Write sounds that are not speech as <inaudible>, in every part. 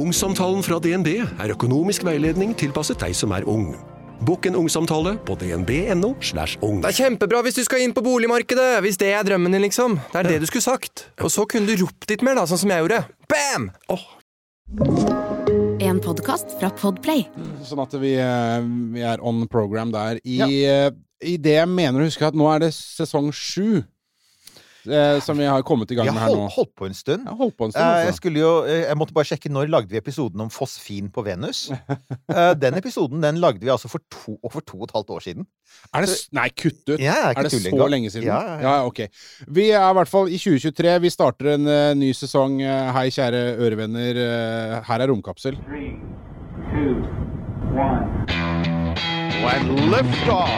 Ungsamtalen fra DNB er økonomisk veiledning tilpasset deg som er ung. Bokk en ungsamtale på dnb.no. slash ung. Det er kjempebra hvis du skal inn på boligmarkedet! Hvis det er drømmen din, liksom. Det er det du skulle sagt. Og så kunne du ropt litt mer, da, sånn som jeg gjorde. Bam! En podkast fra Podplay. Sånn at vi, eh, vi er on program der. I, ja. I det jeg mener å huske at nå er det sesong sju eh, som vi har kommet i gang med her nå. holdt, holdt på en stund. Jeg holdt på en stund, Eh, Jeg, altså. skulle jo, eh, jeg måtte bare sjekke når lagde vi episoden om fosfin på Venus. <laughs> Eh, Den episoden den lagde vi altså for to, og for to og et halvt år siden. Er det, nei, kutt ut! Ja, er er det så lenge siden? Ja, ja, ja. ja, ok. Vi er i hvert fall i 2023. Vi starter en uh, ny sesong. Hei, kjære ørevenner. Uh, her er Romkapsel. When liftoff.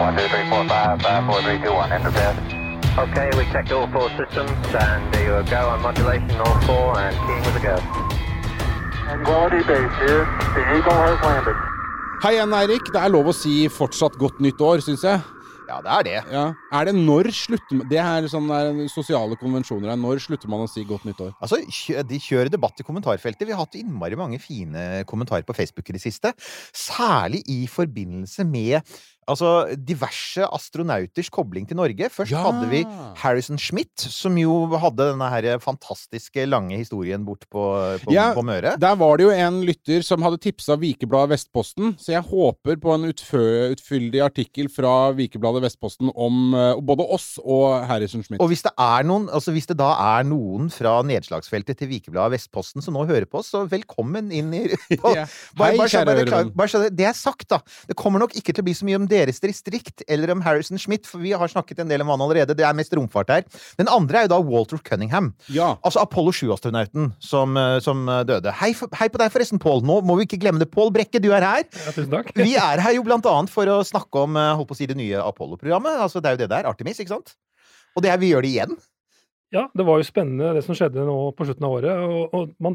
One, two, three, four, five, five, four, three, two, one. Enter bed. Okay, we checked all four systems, and there you go on modulation, all four, and keying with a go. Tranquility base here. The Eagle has landed. Hei igjen, Eirik. Det er lov å si fortsatt godt nytt år, syns jeg. Ja, det er det. Ja. Er det når slutter man Det er sånn der sosiale konvensjoner her. Når slutter man å si godt nytt år? Altså, De kjører debatt i kommentarfeltet. Vi har hatt innmari mange fine kommentarer på Facebook i det siste. Særlig i forbindelse med altså, diverse astronauters kobling til Norge. Først Ja. hadde vi Harrison Schmidt, som jo hadde denne her fantastiske lange historien bort på, på, Ja, på Møre. Der var det jo en lytter som hadde tipsa Vikebladet Vestposten, så jeg håper på en utfyldig artikkel fra Vikebladet Vestposten om eh, både oss og Harrison Schmidt. Og hvis det, er noen, altså hvis det da er noen fra nedslagsfeltet til Vikebladet Vestposten som nå hører på oss, så velkommen inn i <laughs> Ja. bare, bare, så- kjære bare, bare det, det er sagt, da. Det kommer nok ikke til å bli så mye om deres distrikt eller om Harrison Schmidt, for vi har snakket en del om han allerede. Det er mest romfart her. Den andre er jo da Walter Cunningham. Ja. Altså Apollo 7-astronauten som, eh, som eh, døde. Hei, hei på deg forresten, Pål. Nå må vi ikke glemme det. Pål Brekke, du er her. tusen takk. Vi er her jo blant annet for å snakke om eh, holdt på å si, det nye Apollo-programmet. Altså, det er jo det der. Artemis, ikke sant? Og det er, vi gjør det igjen. Ja, det var jo spennende det som skjedde nå på slutten av året. Og, og man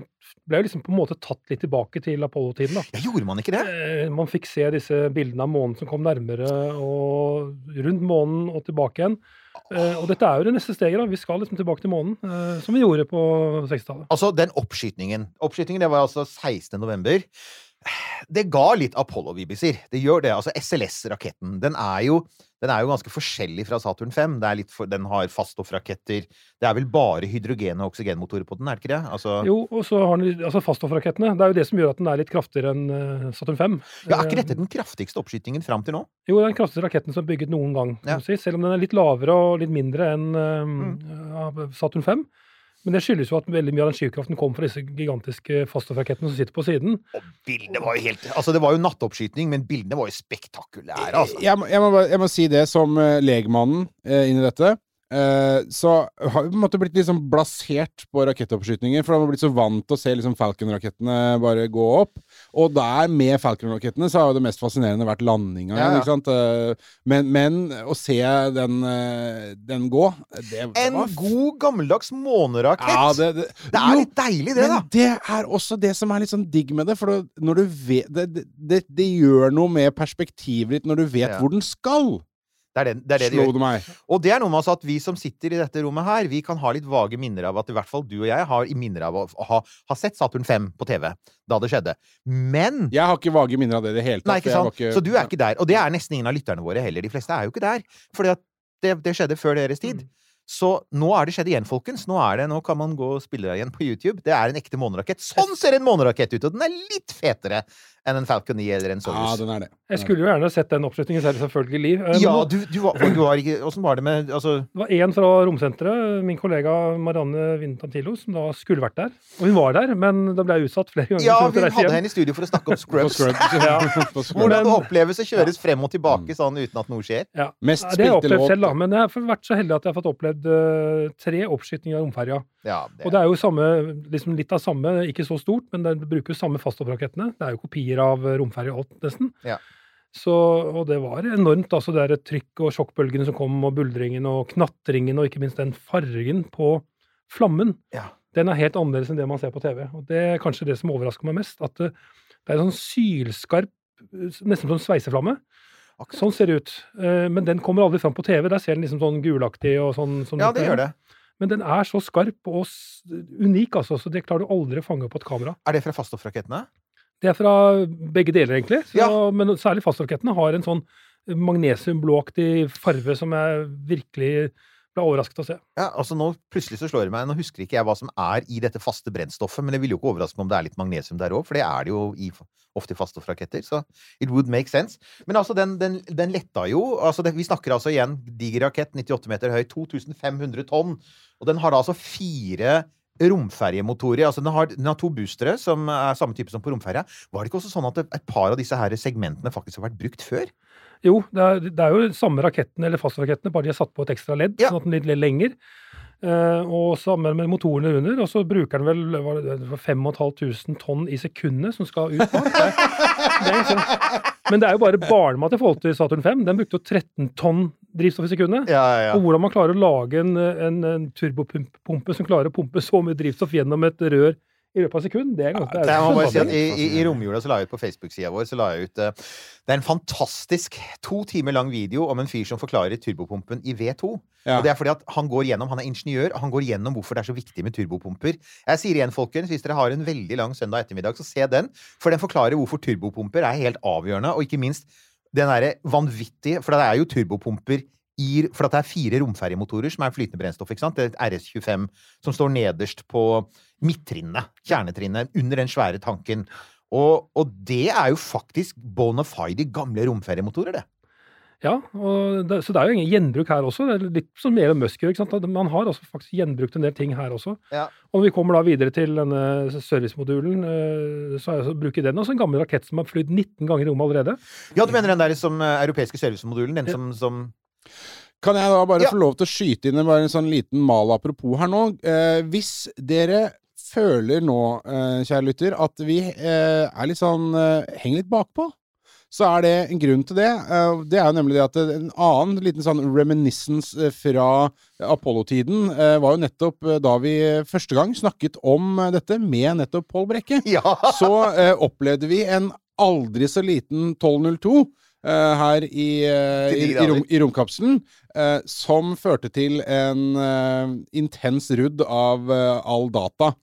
ble jo liksom på en måte tatt litt tilbake til Apollo-tiden. da. Ja, gjorde man ikke det? Eh, Man fikk se disse bildene av månen som kom nærmere, og rundt månen og tilbake igjen. Uh, Og dette er jo det neste steget. da. Vi skal liksom tilbake til månen, uh, som vi gjorde på 60-tallet. Altså, den oppskytingen. Oppskytingen det var altså 16. november. Det ga litt Apollo-vibiser. Det gjør det. Altså, SLS-raketten, den er jo den er jo ganske forskjellig fra Saturn 5. Det er litt for, den har faststoffraketter. Det er vel bare hydrogen- og oksygenmotorer på den, er det ikke det? Altså, Jo, og så har den altså faststoffrakettene. Det er jo det som gjør at den er litt kraftigere enn eh, Saturn 5. ja, er ikke dette den kraftigste oppskytingen fram til nå? Jo, det er den kraftigste raketten som er bygget noen gang. Ja. si, selv om den er litt lavere og litt mindre enn Mm. eh, Saturn 5. Men det skyldes jo at veldig mye av den skivkraften kom fra disse gigantiske faststoffrakettene som sitter på siden. Og bildene var jo helt Altså, det var jo nattoppskyting, men bildene var jo spektakulære, altså. Jeg, må- jeg, må, jeg må si det som uh, legmannen eh, inn i dette. Eh, så har vi på en måte blitt liksom blasert på rakettoppskytinger, for da har vi blitt så vant til å se liksom Falcon-rakettene bare gå opp. Og der, med Falcon-rakettene, så har jo det mest fascinerende vært landinga. Ja, ja. Eh, men, men å se den, eh, den gå, det, det En god, gammeldags månerakett! ja, det, det, det er jo, litt deilig, det, da. Men det er også det som er litt sånn digg med det. For når du vet, det, gjør noe med perspektivet ditt når du vet hvor den skal. Det er det, det, er det de gjør. Og det er noe med altså at vi som sitter i dette rommet her, vi kan ha litt vage minner av at i hvert fall du og jeg har minner av å ha, ha sett Saturn 5 på TV da det skjedde. Men Jeg har ikke vage minner av det i det hele tatt. Nei, ikke sant? Ikke, Så du er ikke der. Og det er nesten ingen av lytterne våre heller. De fleste er jo ikke der. For det, det skjedde før deres tid. Så nå er det skjedd igjen, folkens. Nå, er det, nå kan man gå og spille igjen på YouTube. Det er en ekte månerakett. Sånn ser en månerakett ut! Og den er litt fetere enn en Falcon 9 eller en Ja, den er det. Jeg skulle jo gjerne sett den oppslutningen selv, selvfølgelig. Eh, men Ja, du, du, var, du var ikke Åssen var det med Altså Det var én fra romsenteret, min kollega Marianne Vintantillo, som da skulle vært der. Og hun var der, men det ble utsatt flere ganger. Ja, vi hadde hjem. henne i studio for å snakke om Scrubs. Scrubs. Ja. <laughs> Hvordan det oppleves å kjøres frem og tilbake sånn uten at noe skjer. Ja. Mest det har jeg opplevd selv, da. Men jeg har vært så heldig at jeg har fått opplevd uh, tre oppskytninger av romferja. Ja, Og det er jo samme, liksom litt av samme, ikke så stort, men det bruker jo samme faststoffrakettene. Det er jo kopier av eh, romferja alt, nesten. Ja. Så, og det var enormt. altså Det er trykk og sjokkbølgene som kom, og buldringen og knatringen, og ikke minst den fargen på flammen. Ja. Den er helt annerledes enn det man ser på TV. Og det er kanskje det som overrasker meg mest. At det, det er en sånn sylskarp, eh, nesten som sveiseflamme. Akkurat. Sånn ser det ut. Eh, Men den kommer aldri fram på TV. Der ser den liksom sånn gulaktig og sånn. sånn Ja, det gjør det. Men den er så skarp og unik, altså, så det klarer du aldri å fange opp på et kamera. Er det fra faststoffrakettene? Det er fra begge deler, egentlig. Så, Ja. Men særlig fastrakettene har en sånn magnesiumblåaktig farve som jeg virkelig ble overrasket å se. Ja, altså nå Plutselig så slår det meg Nå husker ikke jeg hva som er i dette faste brennstoffet, men det ville jo ikke overraske meg om det er litt magnesium der òg, for det er det jo i, ofte i faststoffraketter. Så it would make sense. Men altså, den, den, den letta jo. altså det, Vi snakker altså igjen diger rakett, 98 meter høy, 2500 tonn. Og den har da altså fire romferjemotorer. Altså den har, den har to boostere, som er samme type som på romferja. Var det ikke også sånn at et par av disse her segmentene faktisk har vært brukt før? Jo, det er, det er jo samme rakettene, eller fastrakettene, bare de har satt på et ekstra ledd, Ja. sånn at den er litt lenger. Eh, og sammen med motorene under, og så bruker den vel hva er det, det 5500 tonn i sekundet som skal ut. da. Det, det liksom, men det er jo bare barnemat i forhold til Saturn 5. Den brukte jo 13 tonn drivstoff i sekundet. Ja, ja, ja. Og hvordan man klarer å lage en, en, en turbopumpe som klarer å pumpe så mye drivstoff gjennom et rør i løpet av et sekund, det er ganske Det må jeg bare si at. I, i, i romjula så la jeg ut på Facebook-sida vår så la jeg ut uh, Det er en fantastisk to timer lang video om en fyr som forklarer turbopumpen i V2. Ja. Og det er fordi at Han går gjennom, han er ingeniør, og han går gjennom hvorfor det er så viktig med turbopumper. Jeg sier igjen, folkens, hvis dere har en veldig lang søndag ettermiddag, så se den. For den forklarer hvorfor turbopumper er helt avgjørende, og ikke minst den derre vanvittige For det er jo turbopumper i, for det er fire romferjemotorer som er flytende brennstoff. ikke sant? Det er et RS25 som står nederst på midttrinnet, kjernetrinnet, under den svære tanken. Og, og det er jo faktisk bona fide gamle romferjemotorer, det. Ja, og det, så det er jo ingen gjenbruk her også. Det er litt som Elon Musk gjør. ikke sant? Man har altså faktisk gjenbrukt en del ting her også. Ja. Og når vi kommer da videre til denne servicemodulen, eh, så, er, så bruker den også en gammel rakett som har flydd 19 ganger i rommet allerede. Ja, du mener den der som eh, europeiske servicemodulen? Den som, som Kan jeg da bare Ja. få lov til å skyte inn en sånn liten mal apropos her nå? Eh, hvis dere føler nå, eh, kjære lytter, at vi eh, er litt sånn eh, henger litt bakpå, så er det en grunn til det. Eh, det er jo nemlig det at en annen liten sånn reminiscence eh, fra Apollo-tiden eh, var jo nettopp da vi første gang snakket om dette med nettopp Pål Brekke Ja! <laughs> så opplevde vi en aldri så liten 1202 Uh, her i, uh, i, i, rom, i romkapselen, uh, som førte til en intens rudd av all data.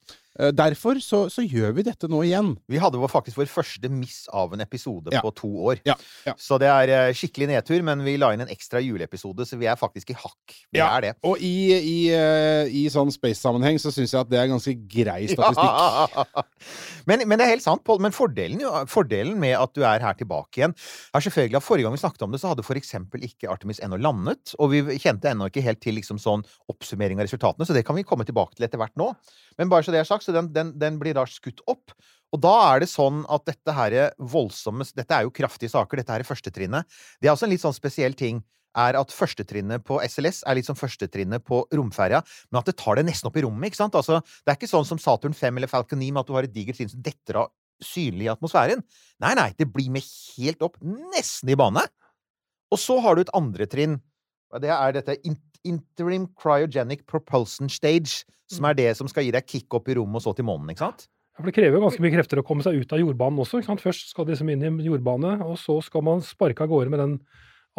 Eh, derfor så, så gjør vi dette nå igjen. Vi hadde jo faktisk vår første miss av en episode Ja. på to år. Ja, ja. Så det er eh, skikkelig nedtur, men vi la inn en ekstra juleepisode, så vi er faktisk i hakk. Vi er det. Og i, i, eh, i sånn space-sammenheng så syns jeg at det er ganske grei statistikk. <laughs> men, men det er helt sant, Pål. Men fordelen, fordelen med at du er her tilbake igjen, er selvfølgelig at forrige gang vi snakket om det, så hadde for eksempel ikke Artemis ennå landet. Og vi kjente ennå ikke helt til liksom sånn oppsummering av resultatene, så det kan vi komme tilbake til etter hvert nå. Men bare så det er sagt, så den, den, den blir da skutt opp. Og da er det sånn at dette her voldsomme Dette er jo kraftige saker, dette her er førstetrinnet. Det er også en litt sånn spesiell ting er at førstetrinnet på SLS er litt som førstetrinnet på romferja, men at det tar det nesten opp i rommet. ikke sant? Altså, Det er ikke sånn som Saturn 5 eller Falcon 9 med at du har et digert trinn som detter av synlig i atmosfæren. Nei, nei, det blir med helt opp, nesten i bane. Og så har du et andre trinn. Det er dette interim cryogenic propulsion stage, som er det som skal gi deg kick opp i rommet og så til månen, ikke sant? Ja, for Det krever jo ganske mye krefter å komme seg ut av jordbanen også. ikke sant? Først skal de liksom inn i jordbane, og så skal man sparke av gårde med den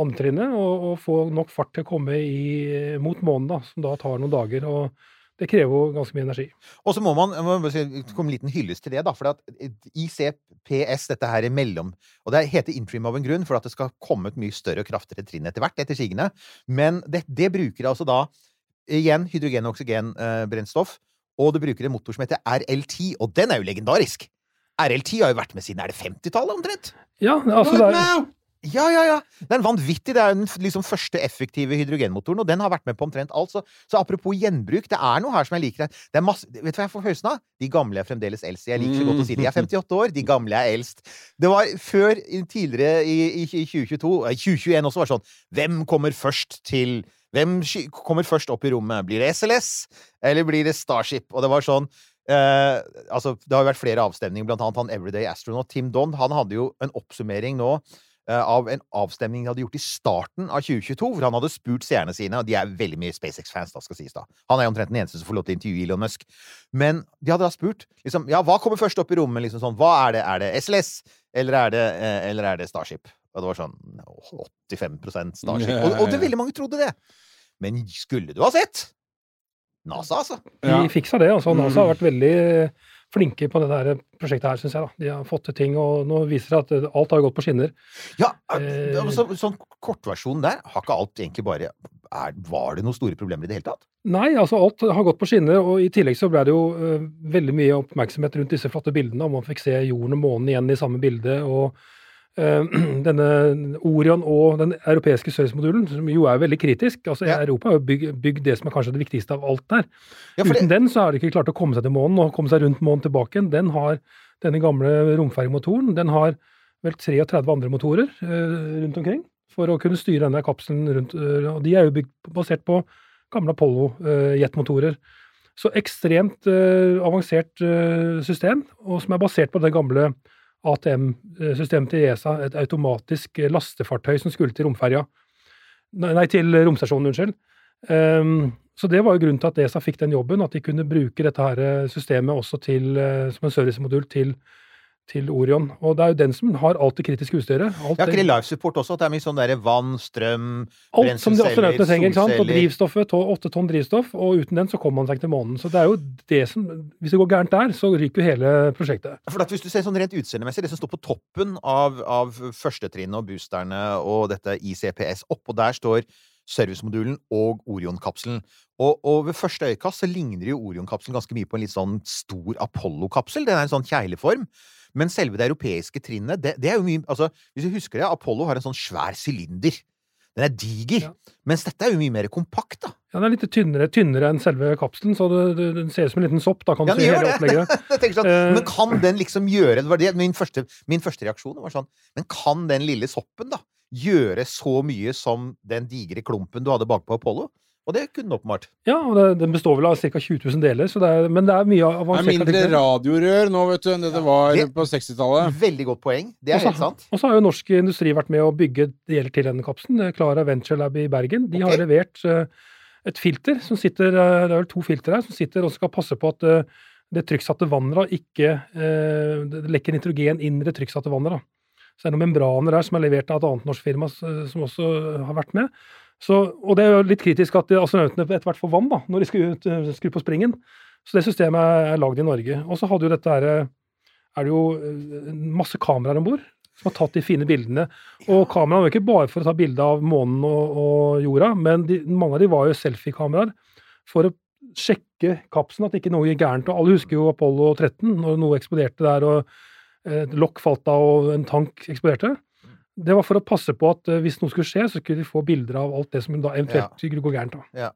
antrinnet og, og få nok fart til å komme i, mot månen, da, som da tar noen dager. og Det krever jo ganske mye energi. Og så må man komme en liten hyllest til det, da. For at ICPS, dette her imellom Og det heter interim av en grunn, for at det skal komme et mye større og kraftigere trinn etter hvert, etter sigende. Men det, det bruker altså da igjen hydrogen- og oksygenbrennstoff. Og det bruker en motor som heter RL10, og den er jo legendarisk! RL10 har jo vært med siden er det 50-tallet, omtrent? Ja, altså det er, Ja, ja, ja! Det er en vanvittig. Det er den liksom første effektive hydrogenmotoren, og den har vært med på omtrent alt. Så, så apropos gjenbruk, det er noe her som jeg liker. Det er masse, vet du hva jeg får følelsen av? De gamle er fremdeles eldst. Jeg liker så godt å si det. Jeg er 58 år, de gamle er eldst. Det var før, tidligere i, i 2022, eh, 2021 også, var det sånn Hvem kommer først til Hvem kommer først opp i rommet? Blir det SLS, eller blir det Starship? Og det var sånn Uh, altså, det har jo vært flere avstemninger, blant annet han Everyday Astronaut Tim Don. Han hadde jo en oppsummering nå av en avstemning de hadde gjort i starten av 2022, hvor han hadde spurt seerne sine, og de er veldig mye SpaceX-fans, da skal sies da. Han er jo omtrent den eneste som får lov til å intervjue Elon Musk. Men de hadde da spurt liksom, ja, hva kommer først opp i rommet? Liksom sånn, hva er det? Er det SLS, eller er det, eh, eller er det Starship? Og det var sånn 85% Starship. Og, og det <laughs> veldig mange trodde det. Men skulle du ha sett? NASA, altså. De fiksa det. altså NASA har Mm. vært veldig flinke på det der prosjektet her, syns jeg. da. De har fått til ting, og nå viser det at alt har gått på skinner. Ja, Eh. så, sånn kortversjon der. Har ikke alt egentlig bare er, Var det noen store problemer i det hele tatt? Nei, altså alt har gått på skinner, og i tillegg så ble det jo uh, veldig mye oppmerksomhet rundt disse flotte bildene, og man fikk se jorden og månen igjen i samme bilde, og <clears throat> denne Orion og den europeiske servicemodulen, som jo er veldig kritisk. Altså Ja. Europa har jo bygd, bygd det som er kanskje det viktigste av alt der. Ja, Uten det, den så har de ikke klart å komme seg til månen og komme seg rundt månen tilbake igjen. Den har denne gamle romfergemotoren. Den har vel 33 andre motorer eh, rundt omkring for å kunne styre denne kapselen rundt. eh, og de er jo bygd basert på gamle Apollo-jetmotorer. så ekstremt eh, avansert eh, system, og som er basert på det gamle ATM-systemet til ESA, et automatisk eh, lastefartøy som skulle til romferja. Nei, til romstasjonen, unnskyld. Um, så det var jo grunnen til at ESA fikk den jobben, at de kunne bruke dette her eh, systemet også til, eh, som en servicemodul til, til Orion. Og det er jo den som har alt det kritiske utstyret. Alt ja, ikke det- life support også? At det er mye sånn derre vann, strøm Alt som de brenselceller, astronautene trenger. ikke sant? Og drivstoffet, to- åtte tonn drivstoff, og uten den så kommer man seg ikke til månen. Så det er jo det som Hvis det går gærent der, så ryker jo hele prosjektet. For at Hvis du ser sånn rent utseendemessig, det som står på toppen av, av førstetrinnet og boosterne og dette ICPS, oppå der står servicemodulen og Orion-kapselen. Og, og ved første øyekast så ligner jo Orion-kapselen ganske mye på en litt sånn stor Apollo-kapsel. Den er en sånn kjegleform. Men selve det europeiske trinnet, det, det er jo mye Altså, hvis du husker det, Apollo har en sånn svær sylinder. Den er diger. Ja. Mens dette er jo mye mer kompakt, da. Ja, Den er litt tynnere, tynnere enn selve kapselen, så det, det, den ser ut som en liten sopp. da kan du Ja, den si hele opplegget. <laughs> Sånn, uh, men kan den liksom gjøre det min første, min første reaksjon var sånn Men kan den lille soppen da gjøre så mye som den digre klumpen du hadde bakpå Apollo? Og det kunne den åpenbart. Ja, og det, Den består vel av ca. 20 000 deler, så det er, men det er mye Det er avansert. mindre radiorør nå, vet du, enn det det var Det- på 60-tallet. Veldig godt poeng. Det er også, helt sant. Og så har jo norsk industri vært med å bygge deler til denne kapselen. Klara Venture Lab i Bergen. De har levert uh, et filter som sitter uh, Det er vel to filtre her som sitter og skal passe på at uh, det trykksatte vannet da ikke eh, lekker nitrogen inn i det trykksatte vannet. da. Så det er noen membraner der som er levert av et annet norsk firma eh, som også har vært med. Så, og det er jo litt kritisk at astronautene etter hvert får vann da, når de skal ut, eh, skru på springen. Så det systemet er, lagd i Norge. Og så hadde jo dette her, eh, er det jo eh, masse kameraer om bord som har tatt de fine bildene. Og kameraene var ikke bare for å ta bilde av månen og, og jorda, men de, mange av de var jo selfie-kameraer for å sjekke kapsen, at ikke noe gikk gærent. Og alle husker jo Apollo 13, når noe eksploderte der og et lokk falt av og en tank eksploderte. Det var for å passe på at eh, hvis noe skulle skje, så skulle de få bilder av alt det som da eventuelt skulle gå gærent. da. Ja.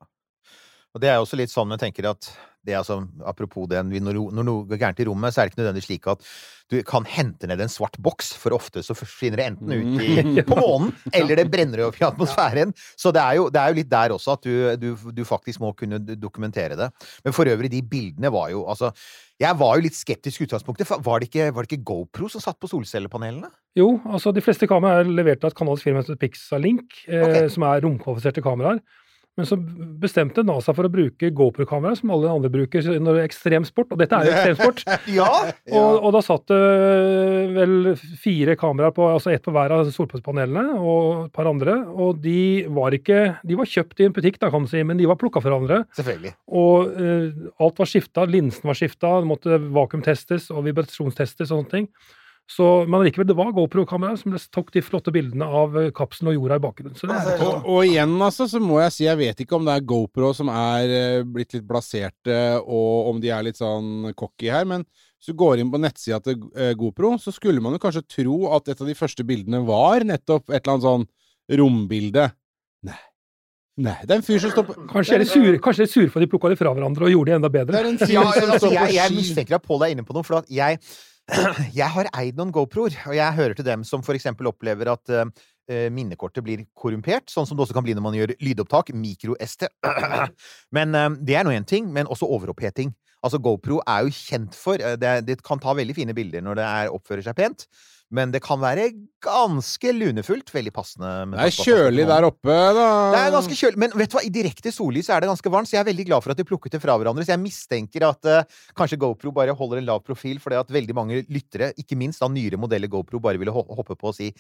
Og det er jo også litt sånn jeg tenker at det altså, Apropos det, når når noe går gærent i rommet, så er det ikke nødvendigvis slik at du kan hente ned en svart boks, for ofte så forsvinner det enten ut i, <laughs> på månen, <laughs> eller det brenner opp i atmosfæren. Så det er jo, det er jo litt der også at du, du, du faktisk må kunne dokumentere det. Men for øvrig, de bildene var jo altså Jeg var jo litt skeptisk i utgangspunktet. Var det ikke, var det ikke GoPro som satt på solcellepanelene? Jo, altså de fleste kameraer er levert av et kanadisk firma som heter Pixalink, eh, Ok. som er romkvalifiserte kameraer. Men så bestemte NASA for å bruke GoPro-kamera, som alle andre bruker når det er ekstremsport, og dette er jo ekstremsport. <laughs> Ja! Og, og da satt det vel fire kameraer på, altså ett på hver av solpanelene, og et par andre. Og de var ikke De var kjøpt i en butikk, da, kan du si, men de var plukka fra hverandre. Selvfølgelig. Og uh, alt var skifta, linsen var skifta, det måtte vakuumtestes og vibrasjonstestes og sånne ting. Så, men likevel, det var GoPro-kameraer som tok de flotte bildene av eh, kapselen og jorda i bakgrunnen. Så det er Altså, Og, og igjen, altså, så må jeg si jeg vet ikke om det er GoPro som er eh, blitt litt blaserte, og om de er litt sånn cocky her, men hvis du går inn på nettsida til eh, GoPro, så skulle man jo kanskje tro at et av de første bildene var nettopp et eller annet sånn rombilde. Nei. Nei. Det er en fyr som står på Kanskje er de sure, kanskje de er sure for at de plukka det fra hverandre og gjorde det enda Det bedre. er en fyr som altså, står på jeg, jeg mistenker at Pål er inne på noe, for at jeg, <clears throat> jeg har eid noen GoProer, og jeg hører til dem som for eksempel opplever at uh, minnekortet blir korrumpert, sånn som det også kan bli når man gjør lydopptak, mikro-ST. <clears throat> Men uh, det er nå én ting, men også overoppheting. Altså, GoPro er jo kjent for uh, det, det kan ta veldig fine bilder når det er, oppfører seg pent, men det kan være ganske lunefullt. Veldig passende. med Det er kjølig der oppe, da. det er ganske kjølig, men vet du hva? i direkte sollys er det ganske varmt, så jeg er veldig glad for at de plukket det fra hverandre. Så jeg mistenker at uh, kanskje GoPro bare holder en lav profil, fordi at veldig mange lyttere, ikke minst da nyere modeller GoPro, bare ville hoppe på og si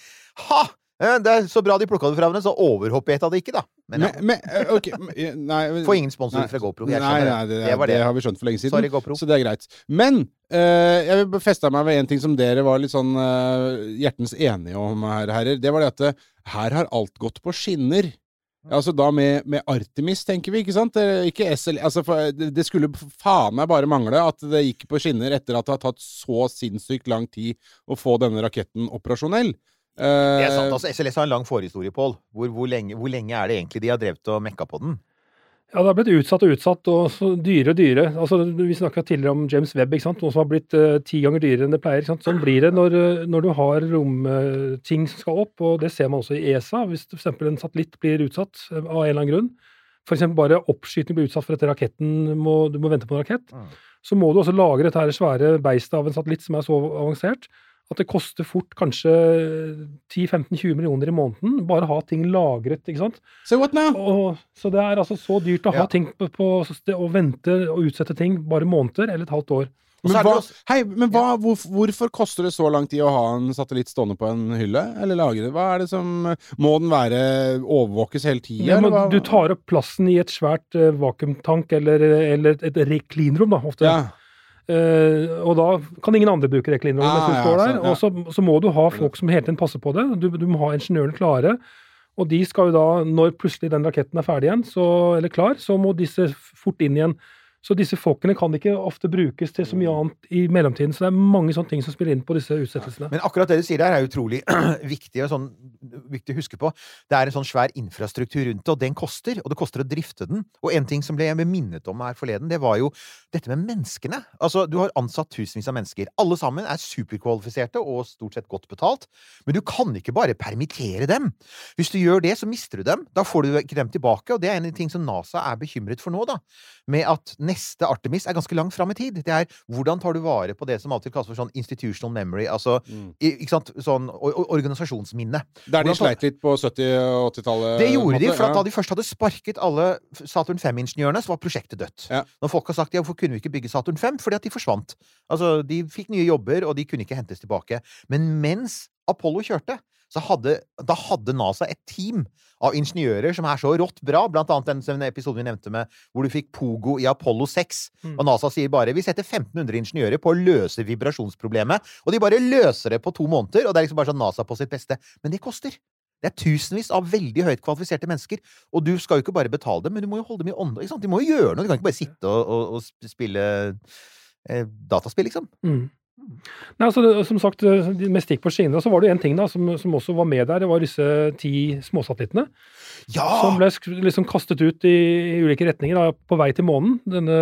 ha! Eh, Det er så bra de plukka det fra hverandre, så overhoppet det ikke, da. Men ja. Men, men, eh, men, nei, Får ingen sponsor nei, fra GoPro. Jeg Nei, nei, det, det det det. har vi skjønt for lenge siden. Sorry, GoPro. Så det er greit. Men uh, jeg vil feste meg ved en ting som dere var litt sånn uh, hjertens enige om, her, herrer. Det var det at uh, her har alt gått på skinner. Altså da med, med Artemis, tenker vi, ikke sant? Ikke SL, altså for, det, det skulle faen meg bare mangle at det gikk på skinner etter at det har tatt så sinnssykt lang tid å få denne raketten operasjonell. Eh, Det er sant, altså SLS har en lang forhistorie, Pål. Hvor, hvor, hvor lenge er det egentlig de har drevet og mekka på den? Ja, det har blitt utsatt og utsatt, og så dyre og dyre. Altså, vi snakka tidligere om James Webb, ikke sant? noe som har blitt uh, ti ganger dyrere enn det pleier. Ikke sant? Sånn blir det når, eh, når du har romting som skal opp, og det ser man også i ESA. Hvis f.eks. en satellitt blir utsatt uh, av en eller annen grunn, f.eks. bare oppskyting blir utsatt for at raketten må, du må vente på en rakett, Mm. så må du også lagre dette svære beistet av en satellitt som er så avansert at det koster fort kanskje 10-15-20 millioner i måneden bare å ha ting lagret. ikke sant? So what now? Og, så det er altså så dyrt å ha Ja. ting på, på og vente og utsette ting bare måneder eller et halvt år. Men, hva, hei, men hva, hvor, hvorfor koster det så lang tid å ha en satellitt stående på en hylle? Eller lagre? Hva er det som Må den være overvåkes hele tida? Ja, du tar opp plassen i et svært uh, vakuumtank eller, eller et, et cleanrom, da, ofte. ja. Eh, og da kan ingen andre bruke det cleanrommet Ah, mens du ja, står der. ja. Og så, så må du ha folk som hele tiden passer på det. Du, du må ha ingeniøren klare. Og de skal jo da, når plutselig den raketten er ferdig igjen, så, eller klar, så må disse fort inn igjen. Så disse folkene kan ikke ofte brukes til så mye annet i mellomtiden. Så det er mange sånne ting som spiller inn på disse utsettelsene. Men akkurat det du sier der, er utrolig <clears throat> viktig, og sånn, viktig å huske på. Det er en sånn svær infrastruktur rundt det, og den koster. Og det koster å drifte den. Og en ting som ble minnet om her forleden, det var jo dette med menneskene. Altså, du har ansatt tusenvis av mennesker. Alle sammen er superkvalifiserte og stort sett godt betalt. Men du kan ikke bare permittere dem. Hvis du gjør det, så mister du dem. Da får du ikke dem tilbake. Og det er en av de ting som NASA er bekymret for nå, da. Med at neste Artemis er ganske langt fram i tid. Det er hvordan tar du vare på det som alltid kalles for sånn institutional memory, altså mm. ikke sant, sånn or or organisasjonsminne. Der de sleit litt på 70- og 80-tallet? Det gjorde de, måte, for at ja. da de først hadde sparket alle Saturn 5-ingeniørene, så var prosjektet dødt. Ja. Når folk har sagt ja, hvorfor kunne vi ikke bygge Saturn 5? Fordi at de forsvant. Altså, de fikk nye jobber, og de kunne ikke hentes tilbake. Men mens Apollo kjørte, hadde, da hadde NASA et team av ingeniører som er så rått bra, blant annet den, den episoden vi nevnte med hvor du fikk Pogo i Apollo 6. Mm. Og NASA sier bare vi setter 1500 ingeniører på å løse vibrasjonsproblemet, og de bare løser det på to måneder, og det er liksom bare sånn NASA på sitt beste. Men det koster. Det er tusenvis av veldig høyt kvalifiserte mennesker, og du skal jo ikke bare betale dem, men du må jo holde dem i ånde. De må jo gjøre noe, de kan ikke bare sitte og, og, og spille eh, dataspill, liksom. Mm. Nei, altså, som sagt, Med stikk på skinner. Så var det en ting da, som, som også var med der. Det var disse ti småsatellittene Ja! som ble liksom kastet ut i, i ulike retninger da, på vei til månen. Denne,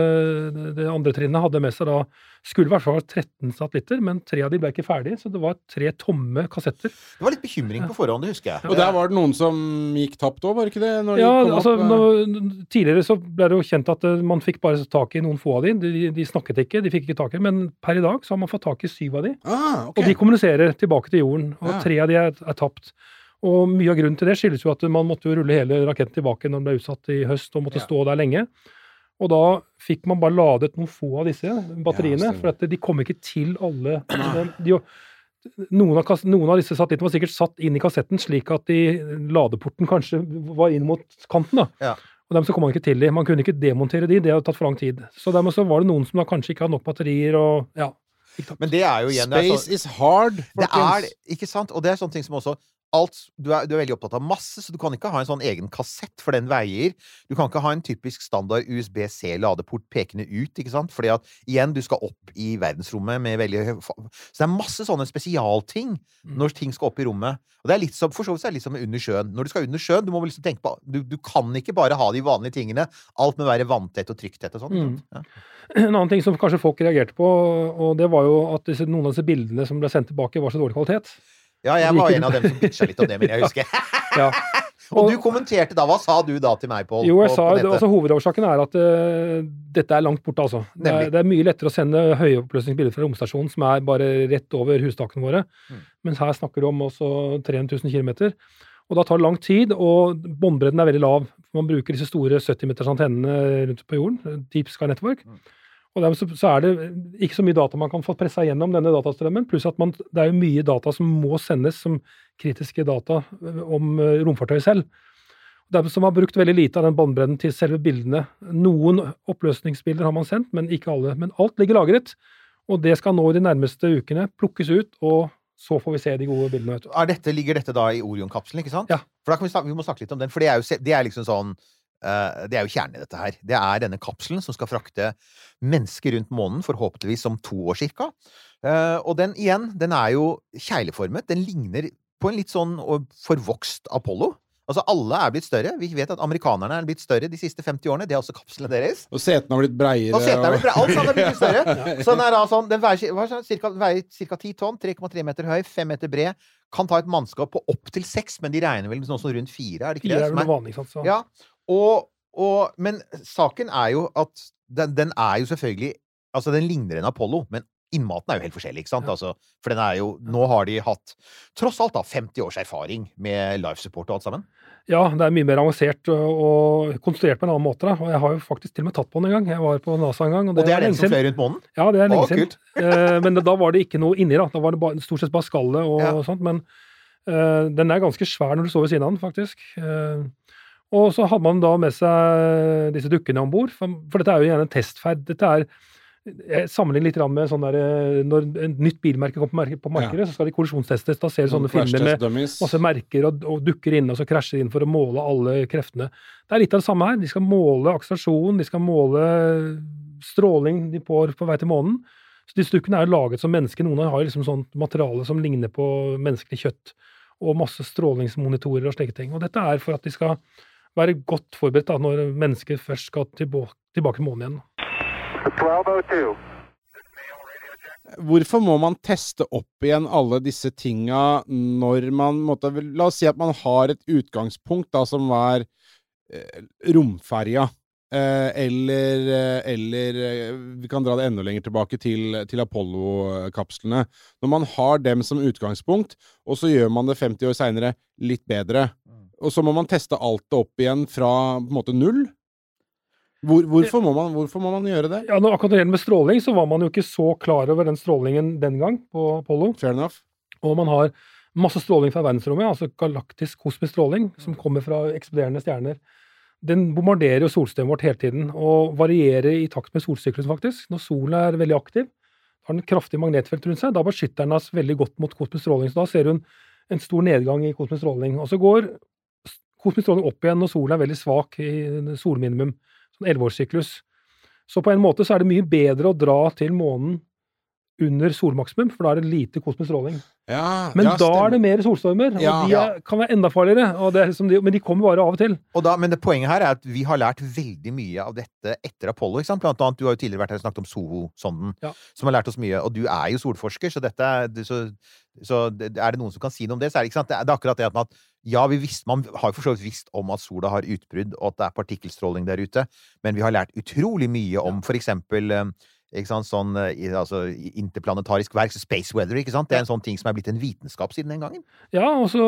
det, det andre trinnet hadde med seg da skulle i hvert fall ha 13 satellitter, men tre av de ble ikke ferdige, så det var tre tomme kassetter. Det var litt bekymring på forhånd, det husker jeg. Og der var det noen som gikk tapt òg, var det ikke det? Når de Ja, kom altså, opp, eh? nå, Tidligere så ble det jo kjent at eh, man fikk bare tak i noen få av de. De, de snakket ikke, de fikk ikke tak i men per i dag så har man fått tak i syv av de. ah, okay. Og de kommuniserer tilbake til jorden, og Ja. tre av de er, er tapt. Og mye av grunnen til det skyldes jo at man måtte jo rulle hele raketten tilbake når den ble utsatt i høst og måtte Ja. stå der lenge. Og da fikk man bare ladet noen få av disse batteriene, ja, for at de kom ikke til alle de, noen, av, noen av disse satellittene var sikkert satt inn i kassetten slik at de, ladeporten kanskje var inn mot kanten. da. Ja. Og dermed så kom man ikke til de. Man kunne ikke demontere de, det hadde tatt for lang tid. Så dermed så var det noen som da kanskje ikke hadde nok batterier og ja. Men det er jo igjen det er Space sånn- is hard, Det er, ikke sant? Og det er sånne ting som også alt, du, er, du er veldig opptatt av masse, så du kan ikke ha en sånn egen kassett, for den veier. Du kan ikke ha en typisk standard USB-C-ladeport pekende ut, ikke sant? Fordi at, igjen, du skal opp i verdensrommet med veldig Så det er masse sånne spesialting når ting skal opp i rommet. Og det er litt som, for så vidt er det litt som under sjøen. Når du skal under sjøen, du må liksom tenke på du, du kan ikke bare ha de vanlige tingene. Alt må være vanntett og trykktett og sånn. Mm. Ja. En annen ting som kanskje folk reagerte på, og det var jo at disse, noen av disse bildene som ble sendt tilbake, var så dårlig kvalitet. Ja, jeg var en av dem som <laughs> bitcha litt om det, men jeg husker. <laughs> Ja. Og du kommenterte da. Hva sa du da til meg, Pål? Jo, jeg på- sa, på det, altså Hovedårsaken er at uh, dette er langt borte. altså. Det er, det er mye lettere å sende høyoppløsningsbilder fra romstasjonen som er bare rett over hustakene våre. Mm. Mens her snakker du om også 300 000 km. Og da tar det lang tid, og båndbredden er veldig lav. Man bruker disse store 70-meters antennene rundt på jorden, Deep Sky Network. Mm. Og dermed så, så er det ikke så mye data man kan få pressa gjennom denne datastrømmen, pluss at man, det er jo mye data som må sendes som kritiske data eh, om eh, romfartøyet selv. Dermed så har man brukt veldig lite av den båndbredden til selve bildene. Noen oppløsningsbilder har man sendt, men ikke alle. Men alt ligger lagret, og det skal nå i de nærmeste ukene plukkes ut, og så får vi se de gode bildene. Er dette, ligger dette da i Orion-kapselen, ikke sant? Ja. For da kan vi, snakke, vi må snakke litt om den, for det er jo, det er liksom sånn Det er jo kjernen i dette her. Det er denne kapselen som skal frakte mennesker rundt månen, forhåpentligvis om to år cirka. Eh, og den igjen, den er jo kjegleformet. Den ligner på en litt sånn forvokst Apollo. Altså, alle er blitt større. Vi vet at amerikanerne er blitt større de siste 50 årene. Det er også kapslene deres. Og setene har blitt breiere. Og setene har blitt breiere. Alt sammen er blitt større. <laughs> Så den er da sånn, den veier, er ca. 10 tonn, 3,3 meter høy, 5 meter bred. Kan ta et mannskap på opptil 6, men de regner vel noe sånn rundt 4, er det ikke Fire det? er vel er- det vanlige, sant? Så. Ja, og, og, men saken er jo at den, den er jo selvfølgelig Altså, den ligner en Apollo, men innmaten er jo helt forskjellig, ikke sant? Ja. Altså, for den er jo Nå har de hatt tross alt da 50 års erfaring med life support og alt sammen. Ja, det er mye mer avansert og, og konstruert på en annen måte. Da. Og jeg har jo faktisk til og med tatt på den en gang. Jeg var på NASA en gang. Og det er den som fløy rundt månen? Ja, det er lenge siden. <laughs> Eh, men da var det ikke noe inni, da. Da var det bare, stort sett bare skallet og Ja. sånt. Men eh, den er ganske svær når du står ved siden av den, faktisk. Eh, og så hadde man da med seg disse dukkene om bord, for, for dette er jo gjerne en testferd. Dette er jeg sammenligner litt med sånn der, eh, når et nytt bilmerke kommer på, markedet, ja. så skal de kollisjonstestes. Da ser du sånne filmer med masse merker og, og dukker inne og så krasjer inn for å måle alle kreftene. Det er litt av det samme her. De skal måle akselerasjon, de skal måle stråling de får på vei til månen. Så disse dukkene er laget som mennesker. Noen har liksom sånt materiale som ligner på menneskelig kjøtt. Og masse strålingsmonitorer og slike ting. Og dette er for at de skal være godt forberedt da, når mennesker først skal tilbake, tilbake til månen igjen. 1202. Hvorfor må man teste opp igjen alle disse tinga når man måtte, La oss si at man har et utgangspunkt da, som var eh, romferja. Eh, eller, eh, eller eh, vi kan dra det enda lenger tilbake til, til Apollo-kapslene. Når man har dem som utgangspunkt, og så gjør man det 50 år seinere litt bedre, og så må man teste alt det opp igjen fra på en måte null. Hvor, hvorfor, må man, hvorfor må man gjøre det? Ja, når akkurat det gjelder med stråling, så var man jo ikke så klar over den strålingen den gang på Apollo. Fair enough. Og man har masse stråling fra verdensrommet, altså galaktisk kosmisk stråling, som kommer fra eksploderende stjerner. Den bombarderer jo solsystemet vårt hele tiden, og varierer i takt med solsyklusen, faktisk. Når solen er veldig aktiv, har den kraftig magnetfelt rundt seg, da beskytter den oss veldig godt mot kosmisk stråling. Så da ser hun en stor nedgang i kosmisk stråling. Og så går kosmisk stråling opp igjen når solen er veldig svak i solminimum, sånn elleveårssyklus. Så på en måte så er det mye bedre å dra til månen under solmaksimum, for da er det lite kosmisk stråling. Ja, Men ja, da stemmer. er det mer solstormer, og Ja. de kan være enda farligere. Og det er liksom de, men de kommer bare av og til. Og da, men det poenget her er at vi har lært veldig mye av dette etter Apollo. Blant annet, Du har jo tidligere vært her og snakket om Soho-sonden, som har lært oss mye. Og du er jo solforsker, så, dette, det- så, så er det noen som kan si noe om det, så er det? Det er, akkurat det at ja, vi visste, man har jo for så vidt visst om at sola har utbrudd, og at det er partikkelstråling der ute, men vi har lært utrolig mye om for eksempel eh, ikke sant, sånn eh, altså, interplanetarisk verk, space weather, ikke sant? Det er en sånn ting som er blitt en vitenskap siden den gangen. Ja, og så,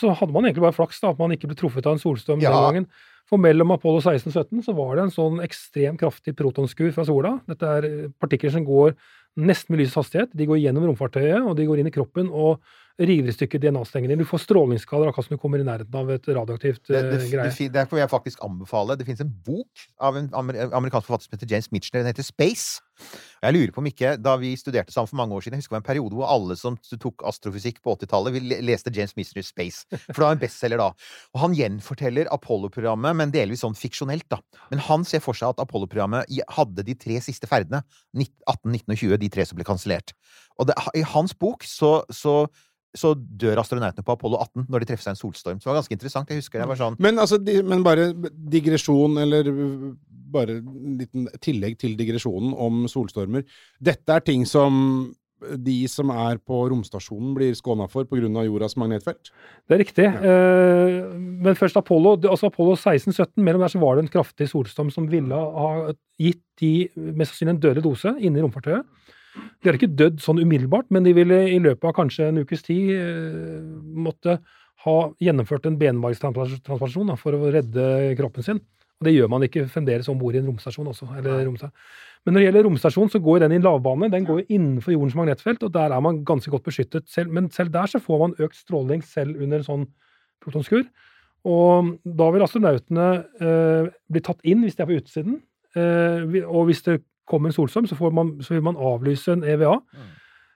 så hadde man egentlig bare flaks da, at man ikke ble truffet av en solstorm Ja. den gangen. For mellom Apollo 16 og 17 så var det en sånn ekstremt kraftig protonskur fra sola. Dette er eh, partikler som går nesten med lysets hastighet. De går gjennom romfartøyet, og de går inn i kroppen og river i stykker DNA-stengene. Du får strålingsskader akkurat som du kommer i nærheten av et radioaktivt Det, eh, det, det, greie. fin- Derfor vil jeg faktisk anbefale Det finnes en bok av en amer, amerikansk forfatter som heter James Mitchner. Den heter Space. Og jeg lurer på om ikke, Da vi studerte sammen for mange år siden, jeg husker det var en periode hvor alle som tok astrofysikk på 80-tallet, vi leste James Mitchells Space. For det var en bestselger da. Og han gjenforteller Apollo-programmet, men delvis sånn fiksjonelt. da. Men han ser for seg at Apollo-programmet hadde de tre siste ferdene, 18, 19 og 20, de tre som ble kansellert. Og det, i hans bok så, så så dør astronautene på Apollo 18 når de treffer seg en solstorm. Så det var ganske interessant. Jeg husker det var sånn Men, altså, di- men bare digresjon, eller bare en liten tillegg til digresjonen om solstormer. Dette er ting som de som er på romstasjonen blir skåna for pga. jordas magnetfelt? Det er riktig. Eh, men først Apollo. altså Apollo 16-17, mellom der så var det en kraftig solstorm som ville ha gitt de mest sannsynlig en dødelig dose inne i romfartøyet. De har ikke dødd sånn umiddelbart, men de ville i løpet av kanskje en ukes tid eh, måtte ha gjennomført en benmargstransplantasjon for å redde kroppen sin. Og det gjør man ikke fremdeles om bord i en romstasjon også. Eller romsta. Men når det gjelder romstasjon, så går den i lavbane. Den går innenfor jordens magnetfelt, og der er man ganske godt beskyttet. Selv, men selv der så får man økt stråling selv under en sånn protonskur. Og da vil astronautene eh, bli tatt inn hvis de er på utsiden. Eh, og hvis det kommer en solstorm, så, får man, så vil man avlyse en EVA.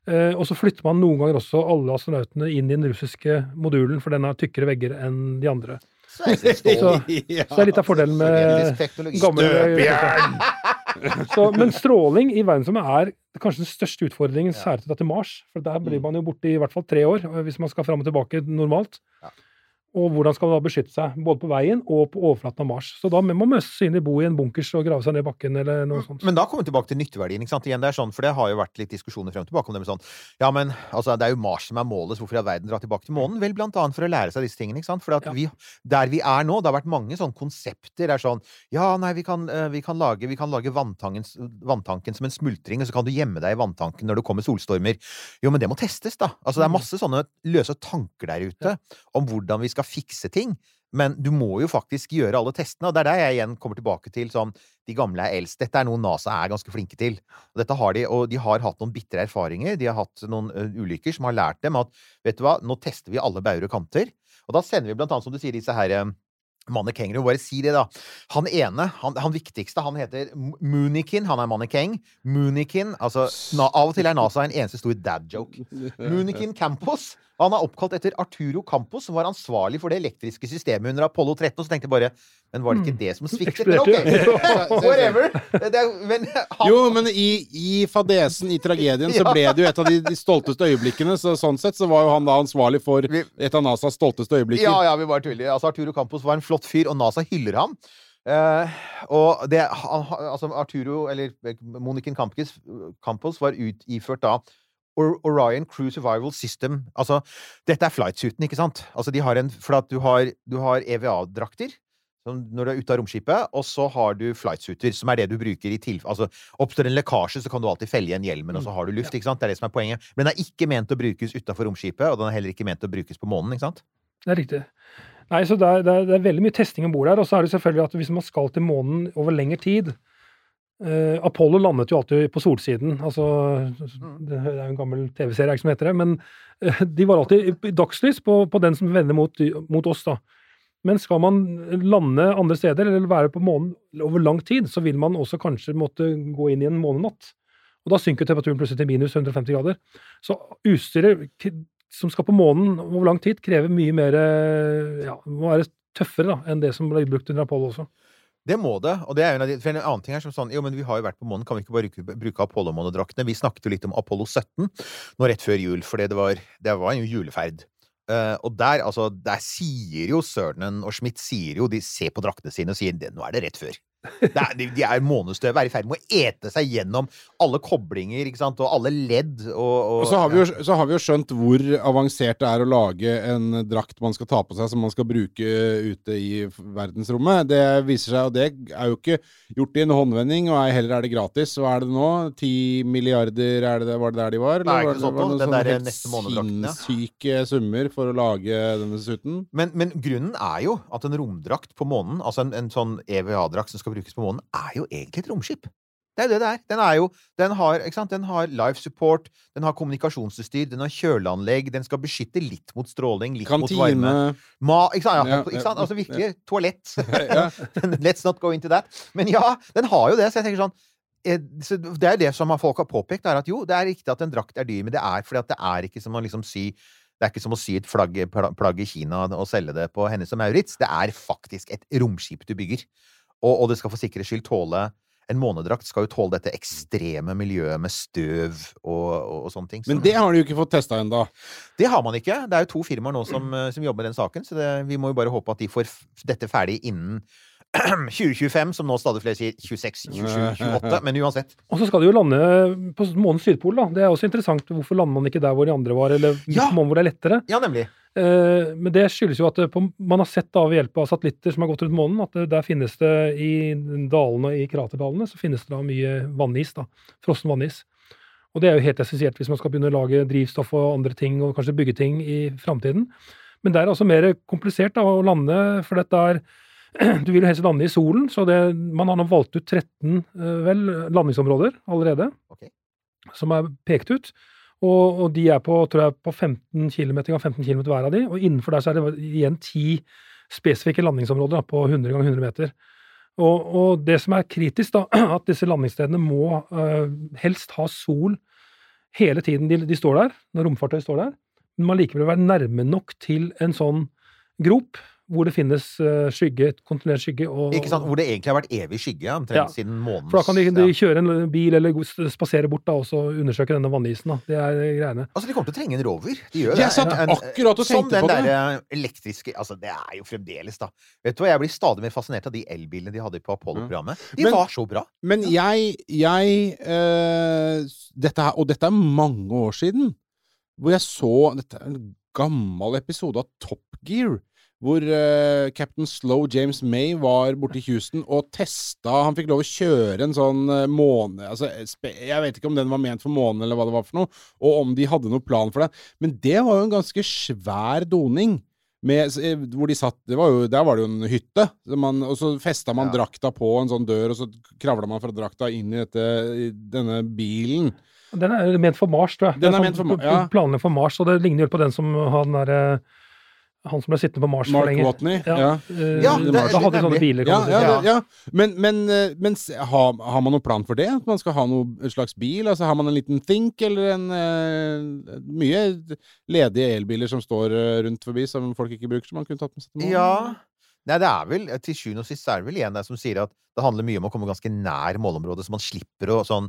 Eh, og så flytter man noen ganger også alle astronautene inn i den russiske modulen, for den har tykkere vegger enn de andre. Så, Så, så det er litt av fordelen med gamle <laughs> så, Men stråling i verdensrommet er kanskje den største utfordringen, særlig til Mars. For der blir man jo borte i hvert fall tre år, eh, hvis man skal fram og tilbake normalt. Og hvordan skal man da beskytte seg, både på veien og på overflaten av Mars? Så da må man sannsynlig bo i en bunkers og grave seg ned i bakken eller noe sånt. Men da kommer vi tilbake til nytteverdien. ikke sant? Igjen, det er sånn, for det har jo vært litt diskusjoner frem og tilbake om det med sånn Ja, men altså, det er jo Mars som er målet, så hvorfor i all verden dra tilbake til månen? Vel, blant annet for å lære seg disse tingene. ikke sant? For Ja. vi, der vi er nå, det har vært mange sånne konsepter. Det er sånn Ja, nei, vi kan, eh, vi kan lage, vi kan lage vanntanken, vanntanken som en smultring, og så kan du gjemme deg i vanntanken når det kommer solstormer. Jo, men det må testes, da. Altså, det er masse sånne løse tanker der ute om hvordan vi skal fikse ting. Men du må jo faktisk gjøre alle testene, og det er der jeg igjen kommer tilbake til sånn De gamle er eldst. Dette er noe NASA er ganske flinke til. Og dette har de, og de har hatt noen bitre erfaringer. De har hatt noen ulykker som har lært dem at vet du hva, nå tester vi alle bauger og kanter. Og da sender vi blant annet, som du sier, disse her ø, Mannekenger. Bare si det, da. Han ene, han, han viktigste, han heter Moonikin. Han er mannekeng. Moonikin altså, Av og til er NASA en eneste stor dad-joke. Moonikin Campos. Han er oppkalt etter Arturo Campos, som var ansvarlig for det elektriske systemet under Apollo 13. Og så tenkte jeg bare Men var det ikke det som <laughs> sviktet? Men ok, <laughs> whatever. Det er, men han, Jo, men i, i fadesen, i tragedien, så <laughs> ble det jo et av de, de stolteste øyeblikkene. Så sånn sett så var jo han da ansvarlig for et av NASAs stolteste øyeblikker. Ja, ja, vi var tuller. Altså, Arturo Campos var en flott fyr, og NASA hyller ham. Uh, og det han, altså Arturo, eller Moniken Campos, Campos var ut, iført da Orion Crew Survival System. Altså, dette er flightsuiten, ikke sant? Altså, de har en For at du har, har EVA-drakter når du er ute av romskipet, og så har du flightsuiter, som er det du bruker i tilfelle Altså, oppstår en lekkasje, så kan du alltid felle igjen hjelmen, og så har du luft, ikke sant? Det er det som er poenget. Men den er ikke ment å brukes utafor romskipet, og den er heller ikke ment å brukes på månen, ikke sant? Det er riktig. Nei, så det er, det er, det er veldig mye testing om bord der. Og så er det selvfølgelig at hvis man skal til månen over lengre tid eh, Apollo landet jo alltid på solsiden. Altså, det er jo en gammel TV-serie som heter det. Men uh, de var alltid i- i dagslys på, på den som vender mot, mot oss, da. Men skal man lande andre steder, eller være på månen over lang tid, så vil man også kanskje måtte gå inn i en månenatt. Og da synker temperaturen plutselig til minus 150 grader. Så utstyret som skal på månen over lang tid, krever mye mer eh, ja, må være tøffere da, enn det som ble brukt under Apollo også. Det må det. og det er jo en en annen ting er som sånn, jo, men Vi har jo vært på månen, kan vi ikke bare bruke, bruke Apollo-månedraktene? Vi snakket jo litt om Apollo 17 nå rett før jul, for det var, det var en juleferd. Uh, og der, altså, der sier jo Sørnen og Schmidt sier jo, de ser på draktene sine og sier "Det- nå er det rett før. Det er, de, de er månestøv, er i ferd med å ete seg gjennom alle koblinger ikke sant? og alle ledd. Og, og, Og så har, vi jo, så har vi jo skjønt hvor avansert det er å lage en drakt man skal ta på seg som man skal bruke ute i verdensrommet. Det viser seg, og det er jo ikke gjort i en håndvending, og ei heller er det gratis. Hva er det nå? Ti milliarder, er det, var det der de var? Nei, Eller ikke var det- var det noen sånne helt. Sinnssyke summer for å lage denne suiten. Men, men grunnen er jo at en romdrakt på månen, altså en, en sånn EVA-drakt som skal brukes på månen, er jo egentlig et romskip. Det er jo det det er. Den er jo Den har? Den har life support, den har kommunikasjonsutstyr, den har kjøleanlegg, den skal beskytte litt mot stråling, litt mot varme. Ma, ikke sant? Ja, Ja, ikke sant? Altså virkelig. Toalett. <laughs> <laughs> Let's not go into that. Men ja, den har jo det, så jeg tenker sånn eh, Det er det som folk har påpekt, er at jo, det er riktig at en drakt er dyr, men det er fordi at det er ikke som å liksom si det er ikke som å sy et flagg, plagg i Kina og selge det på Hennes og Maurits. Det er faktisk et romskip du bygger. Og, og det skal for sikkerhets skyld tåle En månedrakt skal jo tåle dette ekstreme miljøet med støv og, og, og sånne ting. Så Men det har de jo ikke fått testa ennå. det har man ikke. Det er jo to firmaer nå som, eh, som jobber med den saken, så det, vi må jo bare håpe at de får dette ferdig innen <clears throat> 2025, som nå stadig flere sier 26, 27, 28. Men uansett. Og så skal de jo lande på månens sydpol, da. Det er også interessant. Hvorfor lander man ikke der hvor de andre var, eller Ja. hvor det er lettere? Ja, nemlig. Eh, men det skyldes jo at på, man har sett da ved hjelp av satellitter som har gått rundt månen, at det, der finnes det i dalene, i kraterdalene, så finnes det da mye vannis, da. Frossen vannis. Og det er jo helt essensielt hvis man skal begynne å lage drivstoff og andre ting, og kanskje bygge ting i framtiden. Men det er altså mer komplisert da, å lande, for dette er <clears throat> Du vil jo helst lande i solen, så det, man har nå valgt ut 13 eh, vel, landingsområder allerede. okay. Som er pekt ut. Og, og de er på, tror jeg, på 15 km, 15 km hver av de. Og innenfor der så er det igjen 10 spesifikke landingsområder da, på 100 ganger 100 meter. Og, og det som er kritisk, da, <clears throat> at disse landingsstedene må uh, helst ha sol hele tiden de, de står der, når romfartøy står der. Men må likevel være nærme nok til en sånn grop hvor det finnes eh, skygge, kontinuerlig skygge. Og, Ikke sant? Hvor det egentlig har vært evig skygge, omtrent Ja. siden månens For da kan de, de kjøre en bil eller spasere bort da, og så undersøke denne vannisen. Da. Det er greiene. Altså, de kommer til å trenge en rover. De gjør det. Jeg satt En- akkurat og tenkte på det. derre elektriske Altså, det er jo fremdeles, da. Vet du hva, jeg blir stadig mer fascinert av de elbilene de hadde på Apollo-programmet. De Men- var så bra. Men jeg, jeg øh, dette her, Og dette er mange år siden, hvor jeg så Dette er en gammel episode av Top Gear. Hvor uh, Captain Slow James May var borte i Houston og testa Han fikk lov å kjøre en sånn uh, måne altså, Jeg vet ikke om den var ment for månen, eller hva det var for noe, og om de hadde noen plan for det. Men det var jo en ganske svær doning. Med, eh, hvor de satt, det var jo, Der var det jo en hytte, man, og så festa man Ja. drakta på en sånn dør, og så kravla man fra drakta inn i, dette, i denne bilen. Den er ment for Mars, tror jeg. Den den er sånn ment for ja. Planene for Mars, og det ligner jo på den som han derre Han som ble sittende på Mars for Mark lenge. Watney. Ja. Ja. eh, Ja, da det- hadde de sånne biler. Ja, ja, Ja. det, ja. Men, men, eh, men har, har man noen plan for det? At man skal ha noen slags bil? Altså Har man en liten Think, eller en uh, Mye ledige elbiler som står rundt forbi, som folk ikke bruker, som man kunne tatt med seg til mål. Ja. Nei, det er vel Til sjuende og sist er det vel en det som sier at det handler mye om å komme ganske nær målområdet, så man slipper å sånn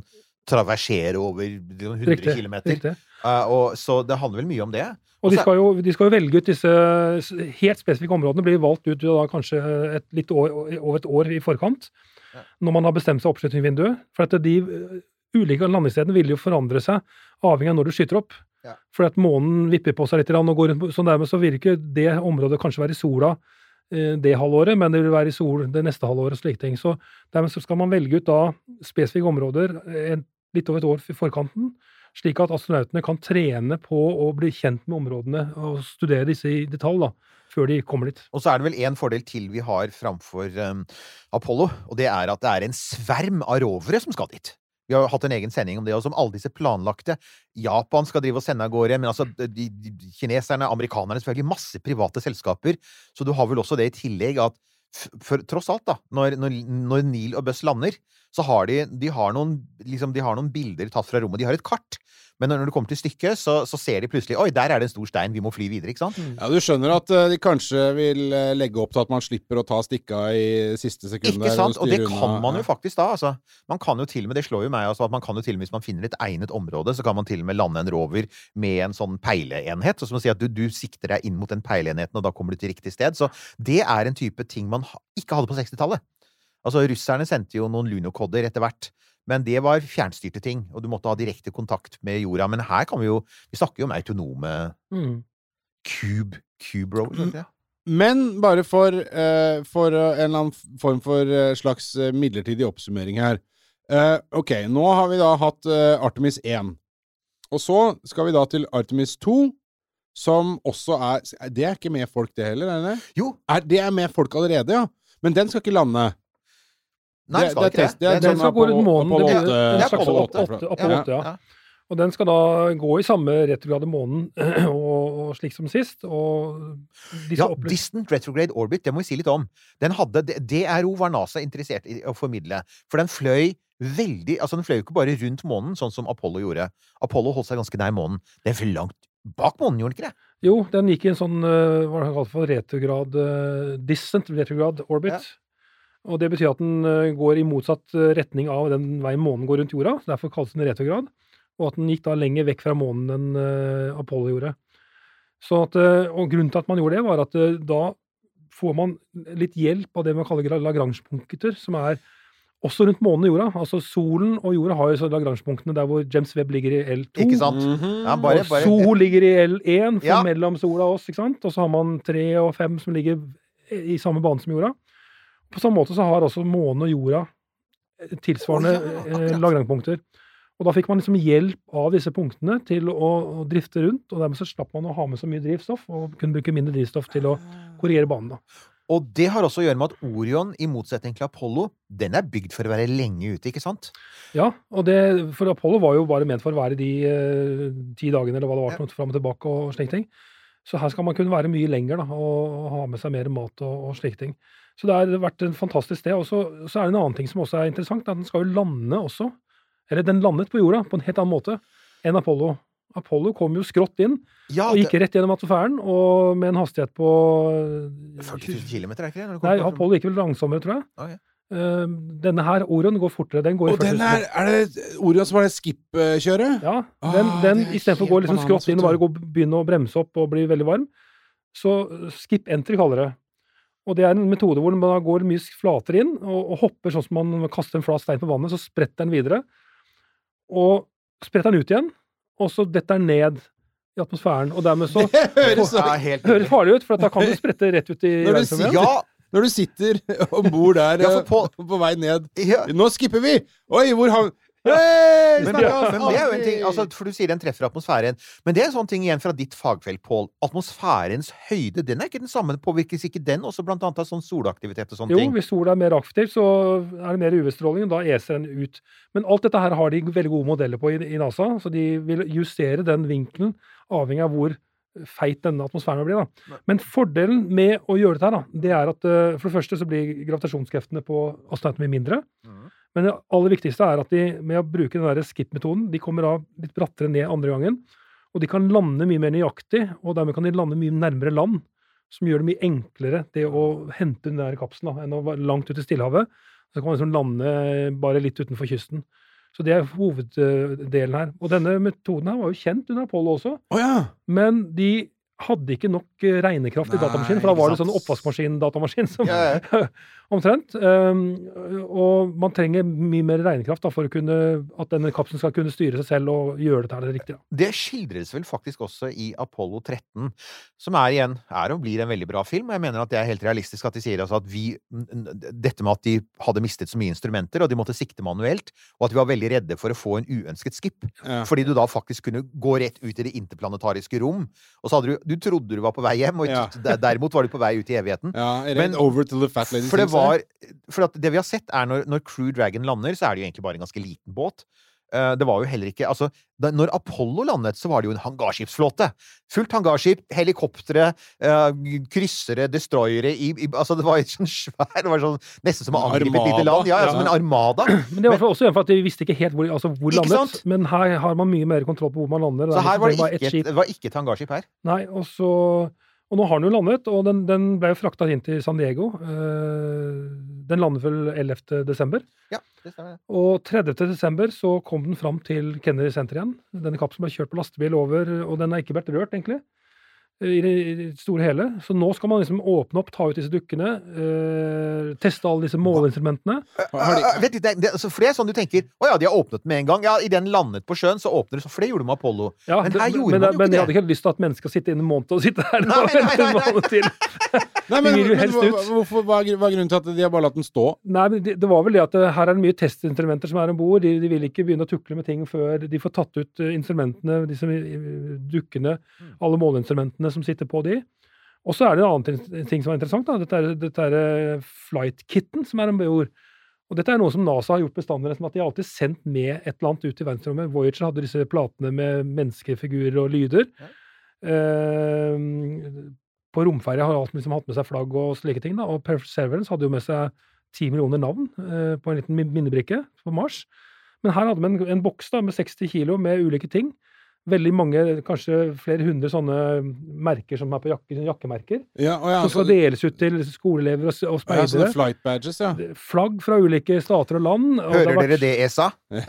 traversere over liksom 100 Riktig. km. riktig. og, så det handler vel mye om det. Og de skal, jo, de skal jo velge ut disse helt spesifikke områdene. Blir valgt ut da kanskje et, litt år, over et år i forkant. Ja. Når man har bestemt seg oppskytingsvinduet. For at de eh, ulike landingsstedene vil jo forandre seg avhengig av når du skyter opp. Ja. For at månen vipper på seg litt, og går så dermed så vil ikke det området kanskje være i sola det halvåret, men det vil være i sol det neste halvåret og slike ting. Så dermed skal man velge ut da spesifikke områder eh, litt over et år i forkanten, slik at astronautene kan trene på å bli kjent med områdene og studere disse i detalj da, før de kommer dit. Og så er det vel en fordel til vi har framfor um, Apollo, og det er at det er en sverm av rovere som skal dit. Vi har hatt en egen sending om det, og som alle disse planlagte Japan skal drive og sende av gårde, men altså de, de, kineserne, amerikanerne, selvfølgelig masse private selskaper. Så du har vel også det i tillegg at for, tross alt, da, når, når, når Neil og Buss lander, så har de, de, har noen, liksom, de har noen bilder tatt fra rommet. De har et kart. Men når det kommer til stykket, så, så ser de plutselig Oi, der er det en stor stein, vi må fly videre, ikke sant? Ja, Du skjønner at eh, de kanskje vil eh, legge opp til at man slipper å ta stikka i siste sekund. Ikke sant? Og det kan man jo faktisk da. Altså. Man kan jo til og med, det slår jo meg altså, at man kan jo til og med, hvis man finner et egnet område, så kan man til og med lande en rover med en sånn peileenhet. Så som å si at du, du sikter deg inn mot den peileenheten, og da kommer du til riktig sted. Så det er en type ting man ikke hadde på 60-tallet. Altså, russerne sendte jo noen lunokodder etter hvert. Men det var fjernstyrte ting, og du måtte ha direkte kontakt med jorda. Men her kan vi jo Vi snakker jo om autonome Mm. cube, cube rovers, er det? Men bare for, uh, for eh, en eller annen form for eh, slags midlertidig oppsummering her. Uh, ok, nå har vi da hatt uh, Artemis 1. Og så skal vi da til Artemis 2, som også er Det er ikke med folk, det heller? er det? Jo. Er, det er med folk allerede, ja. Men den skal ikke lande. Nei, Det- skal det ikke det. det Det Den skal gå rundt månen. Apollo Det blir en slags Apollo åtte- åtte. Apollo 8, ja. ja. Og den skal da gå i samme retrograde månen <clears throat> og, og slik som sist. Og disse Ja, Distant Retrograde Orbit, det må vi si litt om. Den hadde, det- DRO var NASA interessert i å formidle, for den fløy veldig Altså, den fløy jo ikke bare rundt månen, sånn som Apollo gjorde. Apollo holdt seg ganske nær månen. Den fløy langt bak månen, gjorde den ikke det? Jo, den gikk i en sånn eh, hva er det kalt for retrograd eh, Distant retrograd orbit. Ja. Og det betyr at den eh, går i motsatt eh, retning av den veien månen går rundt jorda. så Derfor kalles den retrograd. Og at den gikk da lenger vekk fra månen enn eh, Apollo gjorde. Så at, og grunnen til at man gjorde det, var at da får man litt hjelp av det man kaller Lagrange-punkter, som er også rundt månen og jorda. Altså solen og jorda har jo så Lagrange-punktene der hvor James Webb ligger i L2. Ikke sant? Mhm. Ja, bare, og Sol ligger i L1, for Ja. mellom sola og oss, ikke sant? Og så har man tre og fem som ligger i samme bane som jorda. På samme måte så har også månen og jorda eh, tilsvarende oh, ja, lagrangpunkter. Og da fikk man liksom hjelp av disse punktene til å, å drifte rundt, og dermed så slapp man å ha med så mye drivstoff, og kunne bruke mindre drivstoff til å korrigere banen. da. Og det har også å gjøre med at Orion, i motsetning til Apollo, den er bygd for å være lenge ute, ikke sant? Ja, og det, for Apollo var jo bare ment for å være de eh, ti dagene eller hva det var, ja. fram og tilbake og slike ting. Så her skal man kunne være mye lenger da, og ha med seg mer mat og, og slike ting. Så det har vært en fantastisk sted. Og så, så er det en annen ting som også er interessant, at den skal jo lande også. Eller den landet på jorda på en helt annen måte enn Apollo. Apollo kom jo skrått inn Ja, og gikk rett gjennom atmosfæren og med en hastighet på 40 000 km, er det ikke det? Nei, Apollo gikk vel langsommere, tror jeg. Okay. Eh, denne her, Orion, går fortere. Den går i Og den her, er, er det Orion som er det skip-kjøret? Ja, Ah, den, den det er istedenfor å gå liksom skrått inn og bare gå, begynne å bremse opp og bli veldig varm, så skip entry kaller det. Og det er en metode hvor man går mye flatere inn og, og hopper sånn som man kaster en flat stein på vannet, så spretter den videre. Og spretter den ut igjen, og så detter den ned i atmosfæren. Og dermed så <laughs> Det høres så Ja, helt høres farlig ut, for da kan du sprette rett ut i <laughs> Når verdensrommet. Ja! Når du sitter <laughs> om bord der Ja, på- på vei ned ja. Nå skipper vi! Oi, hvor har Hey, Men, det, men det er jo en ting, altså, for du sier den treffer atmosfæren. Men det er en sånn ting igjen fra ditt fagfelt, Pål. Atmosfærens høyde, den er ikke den samme. Påvirkes ikke den også blant annet av sånn solaktivitet og sånne Jo, ting? hvis sola er mer aktiv, så er det mer UV-stråling, og da eser den ut. Men alt dette her har de veldig gode modeller på i, i NASA, så de vil justere den vinkelen avhengig av hvor feit denne atmosfæren blir. Da. Men fordelen med å gjøre dette her, da, det er at eh, for det første så blir gravitasjonskreftene på astronautene mindre. Mhm. Men det aller viktigste er at de med å bruke den der skip-metoden, de kommer av litt brattere ned andre gangen. Og de kan lande mye mer nøyaktig, og dermed kan de lande mye nærmere land. Som gjør det mye enklere det å hente den der kapselen da, enn å være langt ute i Stillehavet. Så kan man liksom lande bare litt utenfor kysten. Så det er hoveddelen her. Og denne metoden her var jo kjent under Apollo også, Oh, ja! men de hadde ikke nok eh, regnekraft i datamaskinen, for da var det sånn oppvaskmaskin-datamaskin som Ja, <laughs> omtrent. Um, og man trenger mye mer regnekraft da, for å kunne, at denne kapselen skal kunne styre seg selv og gjøre dette her riktig. Da. Det skildres vel faktisk også i Apollo 13, som er igjen er og blir en veldig bra film. og Jeg mener at det er helt realistisk at de sier altså at vi Dette med at de hadde mistet så mye instrumenter, og de måtte sikte manuelt, og at vi var veldig redde for å få en uønsket skip. Ja. Fordi du da faktisk kunne gå rett ut i det interplanetariske rom, og så hadde du Du trodde du var på vei hjem, og Ja. derimot var du på vei ut i evigheten. ja Men- over to the fat lady. For det things var For at det vi har sett, er når, når Crew Dragon lander, så er det jo egentlig bare en ganske liten båt. Eh, Det var jo heller ikke Altså, da, når Apollo landet, så var det jo en hangarskipsflåte. Fullt hangarskip, helikoptre, uh, kryssere, destroyere i, i Altså, det var sånn svær Det var sånn nesten som å En angripe et lite land. Ja, ja, ja. som en armada. <clears throat> Men det var også en for at de visste ikke helt hvor, altså hvor landet. sant? Men her har man mye mer kontroll på hvor man lander. Så her var det ikke, et- det var ikke et hangarskip her. Nei, og så og nå har den jo landet, og den, den ble jo frakta inn til San Diego. Eh, den landet vel 11. desember. Ja, det stemmer. Og 30. desember så kom den fram til Kennedy Center igjen. Denne kapselen ble kjørt på lastebil over, og den har ikke vært rørt, egentlig. I det, store hele. Så nå skal man liksom åpne opp, ta ut disse dukkene, øh, teste alle disse måleinstrumentene. De- Eh, vet du, det, det, altså, for det er sånn du tenker Å ja, de har åpnet med en gang. Ja, Idet den landet på sjøen, så åpner det. For det gjorde de med Apollo. Ja, Men her gjorde men, man jo men ikke jeg hadde ikke lyst til at mennesker skal sitte inne en måned og sitte her <laughs> Nei, og vente en måned til. <laughs> Nei, men, men helst hva, ut. hvorfor, hva, er hva er grunnen til at de har bare latt den stå? Nei, men det, det var vel det at eh, her er det mye testinstrumenter som er om bord. De, de vil ikke begynne å tukle med ting før de får tatt ut eh, instrumentene, disse eh, dukkene, alle måleinstrumentene som sitter på de. Og så er det en annen ting- som er interessant. da, Dette er, dette er eh, flight-kitten som er om bord. Og dette er noe som NASA har gjort bestandig, som at de har alltid sendt med et eller annet ut i verdensrommet. Voyager hadde disse platene med menneskefigurer og lyder. Eh, på romferja har alt liksom hatt med seg flagg og slike ting. da, Og Perseverance hadde jo med seg ti millioner navn eh, på en liten minnebrikke på Mars. Men her hadde vi en, en boks da, med 60 kilo med ulike ting. Veldig mange, kanskje flere hundre sånne merker som er på jakke, jakkemerker. Ja, og ja, Som skal så, deles ut til skoleelever og, og speidere. ja, sånne flight badges, ja. Flagg fra ulike stater og land. og Hører det vært- dere det, ESA? <laughs>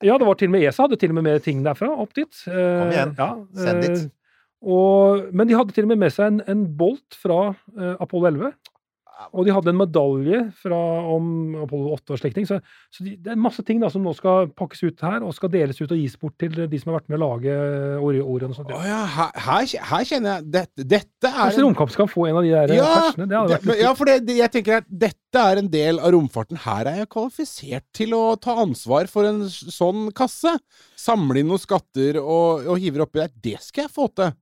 Ja, det var til og med ESA hadde til og med mer ting derfra opp dit. Eh, Kom igjen. Ja, Send dit. eh, Og, men de hadde til og med med seg en, en bolt fra eh, Apollo 11. Og de hadde en medalje fra om Apollo 8 og slike. Så, så de, det er masse ting da som nå skal pakkes ut her, og skal deles ut og gis bort til de som har vært med å lage Ori- Orion. Å ja, her, her, kjenner jeg Dette, dette er Kanskje Romkamp skal få en av de der Ja, persene? Det hadde vært litt ja, for det, jeg tenker at dette er en del av romfarten. Her er jeg kvalifisert til å ta ansvar for en sånn kasse. Samle inn noen skatter og, og hive det oppi der. Det skal jeg få til.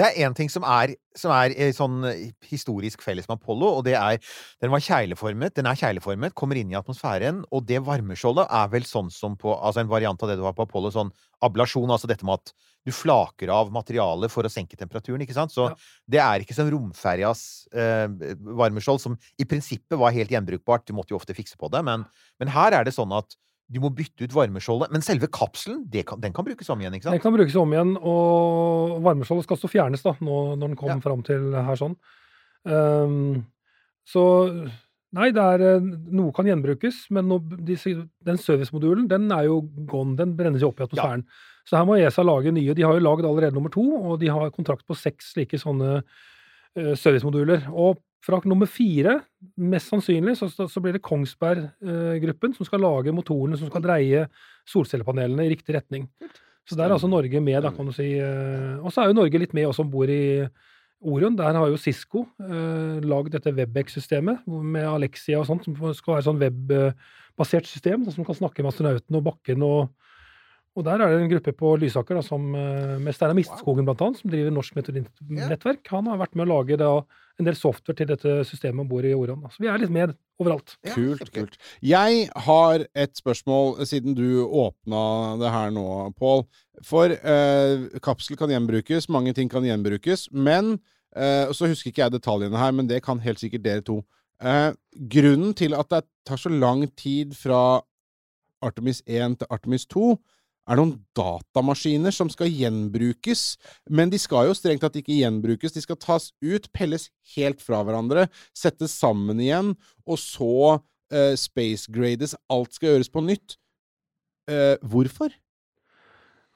Det er én ting som er, som er eh, sånn eh, historisk felles med Apollo, og det er Den var kjegleformet, den er kjegleformet, kommer inn i atmosfæren, og det varmeskjoldet er vel sånn som på Altså en variant av det du har på Apollo, sånn ablasjon, altså dette med at du flaker av materialet for å senke temperaturen, ikke sant? Så Ja. det er ikke som romferjas eh, varmeskjold, som i prinsippet var helt gjenbrukbart, du måtte jo ofte fikse på det, men, men her er det sånn at du må bytte ut varmeskjoldet, men selve kapselen, det kan, den kan brukes om igjen, ikke sant? Den kan brukes om igjen, og varmeskjoldet skal også fjernes da, nå, når den kom Ja. fram til her sånn. Um, så Nei, det er, eh, noe kan gjenbrukes, men no, disse, den servicemodulen den er jo gone. Den brennes jo opp i atmosfæren. Så her må ESA lage nye. De har jo lagd allerede nummer to, og de har kontrakt på seks slike sånne uh, servicemoduler. Og fra nummer fire, mest sannsynlig, så, så blir det Kongsberg-gruppen som skal lage motorene som skal dreie solcellepanelene i riktig retning. Så der er altså Norge med, da, kan du si. eh, Og så er jo Norge litt med oss om bord i Orion. Der har jo Cisco eh, lagd dette Webex-systemet med Alexia og sånt, som skal være sånn webbasert system, sånn som kan snakke med astronauten og bakken. og og der er det en gruppe på Lysaker da, som, eh, med Steinar Mistskogen blant annet, som driver Norsk Meteorittnettverk. Han har vært med å lage da, en del software til dette systemet om bord i Orion. Så vi er litt med overalt. Ja, Kult, kult. Jeg har et spørsmål, siden du åpna det her nå, Pål. For eh, kapsel kan gjenbrukes, mange ting kan gjenbrukes, men eh, og Så husker ikke jeg detaljene her, men det kan helt sikkert dere to. Eh, grunnen til at det tar så lang tid fra Artemis 1 til Artemis 2, er noen datamaskiner som skal gjenbrukes. Men de skal jo strengt tatt ikke gjenbrukes. De skal tas ut, pelles helt fra hverandre, settes sammen igjen, og så eh, spacegrades. Alt skal gjøres på nytt. Eh, hvorfor?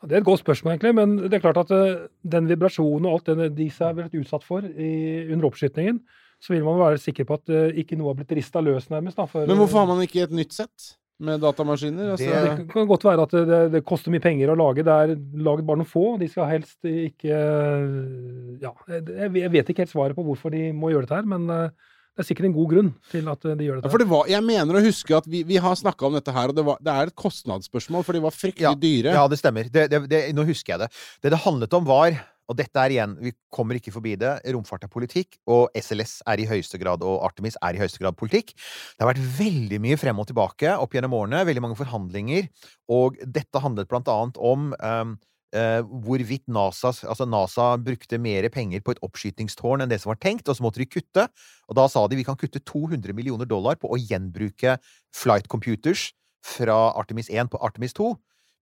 Det er et godt spørsmål, egentlig, men det er klart at eh, den vibrasjonen og alt det disse er blitt utsatt for i, under oppskytingen, så vil man være sikker på at eh, ikke noe har blitt rista løs, nærmest. Da, for, Men hvorfor har man ikke et nytt sett med datamaskiner? Altså, Det- Det kan godt være at det, det koster mye penger å lage. Det er laget bare noen få. De skal helst ikke Ja, jeg vet ikke helt svaret på hvorfor de må gjøre dette her, men eh, det er sikkert en god grunn til at de gjør Ja, dette. for det var, jeg mener å huske at vi, vi har snakka om dette her, og det, var, det er et kostnadsspørsmål, for de var fryktelig Ja, dyre. Ja, det stemmer. Det, det, det, nå husker jeg det. Det det handlet om, var og dette er igjen, vi kommer ikke forbi det, romfart er politikk, og SLS er i høyeste grad, og Artemis er i høyeste grad politikk. Det har vært veldig mye frem og tilbake opp gjennom årene, veldig mange forhandlinger, og dette handlet blant annet om um, Uh, hvorvidt NASA, altså NASA brukte mer penger på et oppskytingstårn enn det som var tenkt, og så måtte de kutte. Og da sa de vi kan kutte 200 millioner dollar på å gjenbruke flight computers fra Artemis 1 på Artemis 2.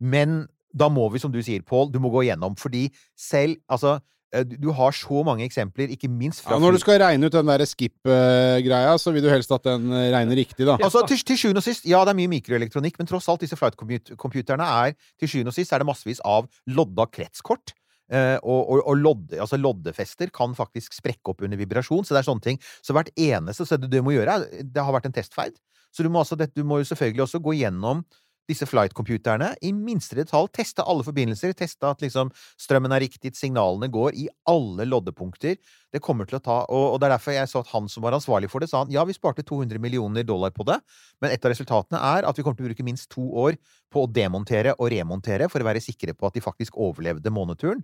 Men da må vi, som du sier, Pål, du må gå igjennom. Fordi selv Altså, eh, du har så mange eksempler, ikke minst fra Ja, når du skal regne ut den der skip-greia, så vil du helst at den eh, regner riktig, da. Altså, til, til sjuende og sist, ja, det er mye mikroelektronikk, men tross alt, disse flight-computerne er Til sjuende og sist er det massevis av lodda kretskort. Eh, og og, og lodde, altså loddefester kan faktisk sprekke opp under vibrasjon, så det er sånne ting. Så hvert eneste så det du må gjøre, Det har vært en testfeil. Så du må, altså, det, du må jo selvfølgelig også gå gjennom disse flight-computerne i minste detalj. Teste alle forbindelser. Teste at liksom strømmen er riktig, signalene går i alle loddepunkter. Det kommer til å ta Og, og det er derfor jeg så at han som var ansvarlig for det, sa han ja, vi sparte 200 millioner dollar på det, men et av resultatene er at vi kommer til å bruke minst to år på å demontere og remontere for å være sikre på at de faktisk overlevde måneturen.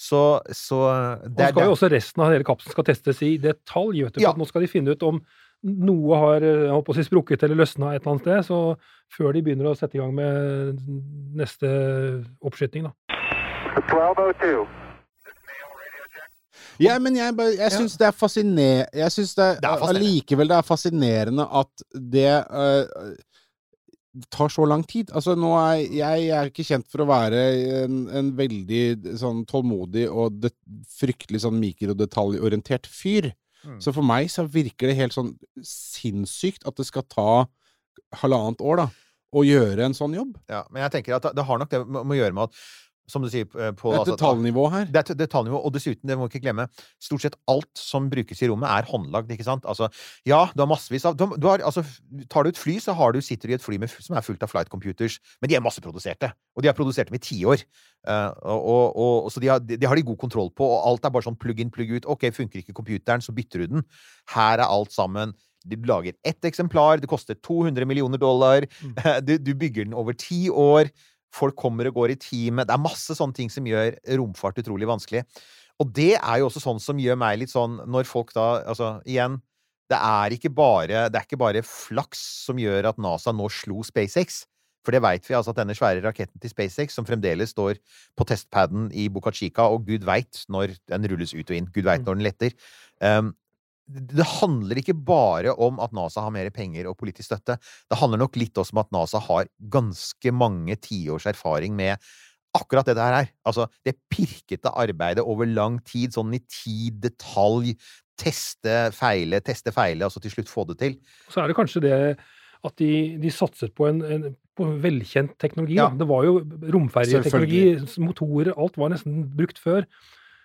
Så, så Og det så skal jo også resten av hele kapselen skal testes i detalj. vet du, Ja. Nå skal de finne ut om noe har eh, jeg håper å si, sprukket eller løsna et eller annet sted. Så før de begynner å sette i gang med neste oppskyting, da. 1202. Ja, men jeg, jeg syns det er fascinerende Jeg syns det, Det er allikevel det er fascinerende at det uh, tar så lang tid. Altså, nå er jeg, jeg er ikke kjent for å være en, en veldig sånn tålmodig og det, fryktelig sånn mikrodetaljorientert fyr. Mm. Så for meg så virker det helt sånn sinnssykt at det skal ta halvannet år, da, å gjøre en sånn jobb. Ja, men jeg tenker at det, har nok det med å gjøre med at som du sier, på, Det er altså, et detaljnivå her. Det er et detaljnivå, og dessuten, det må vi ikke glemme, stort sett alt som brukes i rommet, er håndlagd, ikke sant? Altså, ja, du har massevis av du, har- du har, altså, Tar du et fly, så har du, sitter du i et fly med, som er fullt av flight computers, men de er masseproduserte. Og de har produsert dem i tiår. Uh, og, og, og, så de har, de, de har de god kontroll på, og alt er bare sånn plug in, plug ut. Ok, funker ikke computeren, så bytter du den. Her er alt sammen. Du lager ett eksemplar, det koster 200 millioner dollar. <laughs> Du, du bygger den over ti år. Folk kommer og går i teamet. Det er masse sånne ting som gjør romfart utrolig vanskelig. Og det er jo også sånn som gjør meg litt sånn Når folk da Altså, igjen det er, ikke bare, det er ikke bare flaks som gjør at NASA nå slo SpaceX. For det veit vi, altså at denne svære raketten til SpaceX, som fremdeles står på testpaden i Boca Chica, og gud veit når den rulles ut og inn, gud veit når den letter um, det handler ikke bare om at NASA har mer penger og politisk støtte. Det handler nok litt også om at NASA har ganske mange tiårs erfaring med akkurat det det her er. Altså, det pirkete arbeidet over lang tid, sånn i tid, detalj, teste, feile, teste, feile, og så til slutt få det til. Så er det kanskje det at de, de satset på en, en på velkjent teknologi. Ja. Det var jo romferjeteknologi, motorer, alt var nesten brukt før.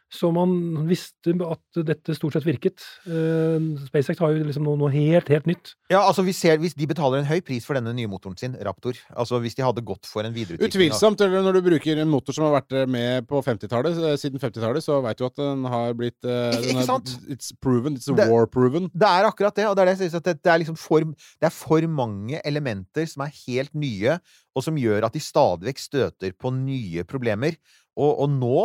Så man visste at dette stort sett virket. Uh, SpaceX har jo liksom noe, noe helt, helt nytt. Ja, altså vi ser, hvis De betaler en høy pris for denne nye motoren sin, Raptor. Altså Hvis de hadde gått for en videreutvikling Utvilsomt. Eller når du bruker en motor som har vært med på 50-tallet, eh, siden 50-tallet, så veit du at den har blitt uh, Ikke- den ikke er- sant? It's proven. It's Det- war-proven. Det er akkurat det, og det er det, det er liksom for, det er for mange elementer som er helt nye, og som gjør at de stadig vekk støter på nye problemer. Og, og nå,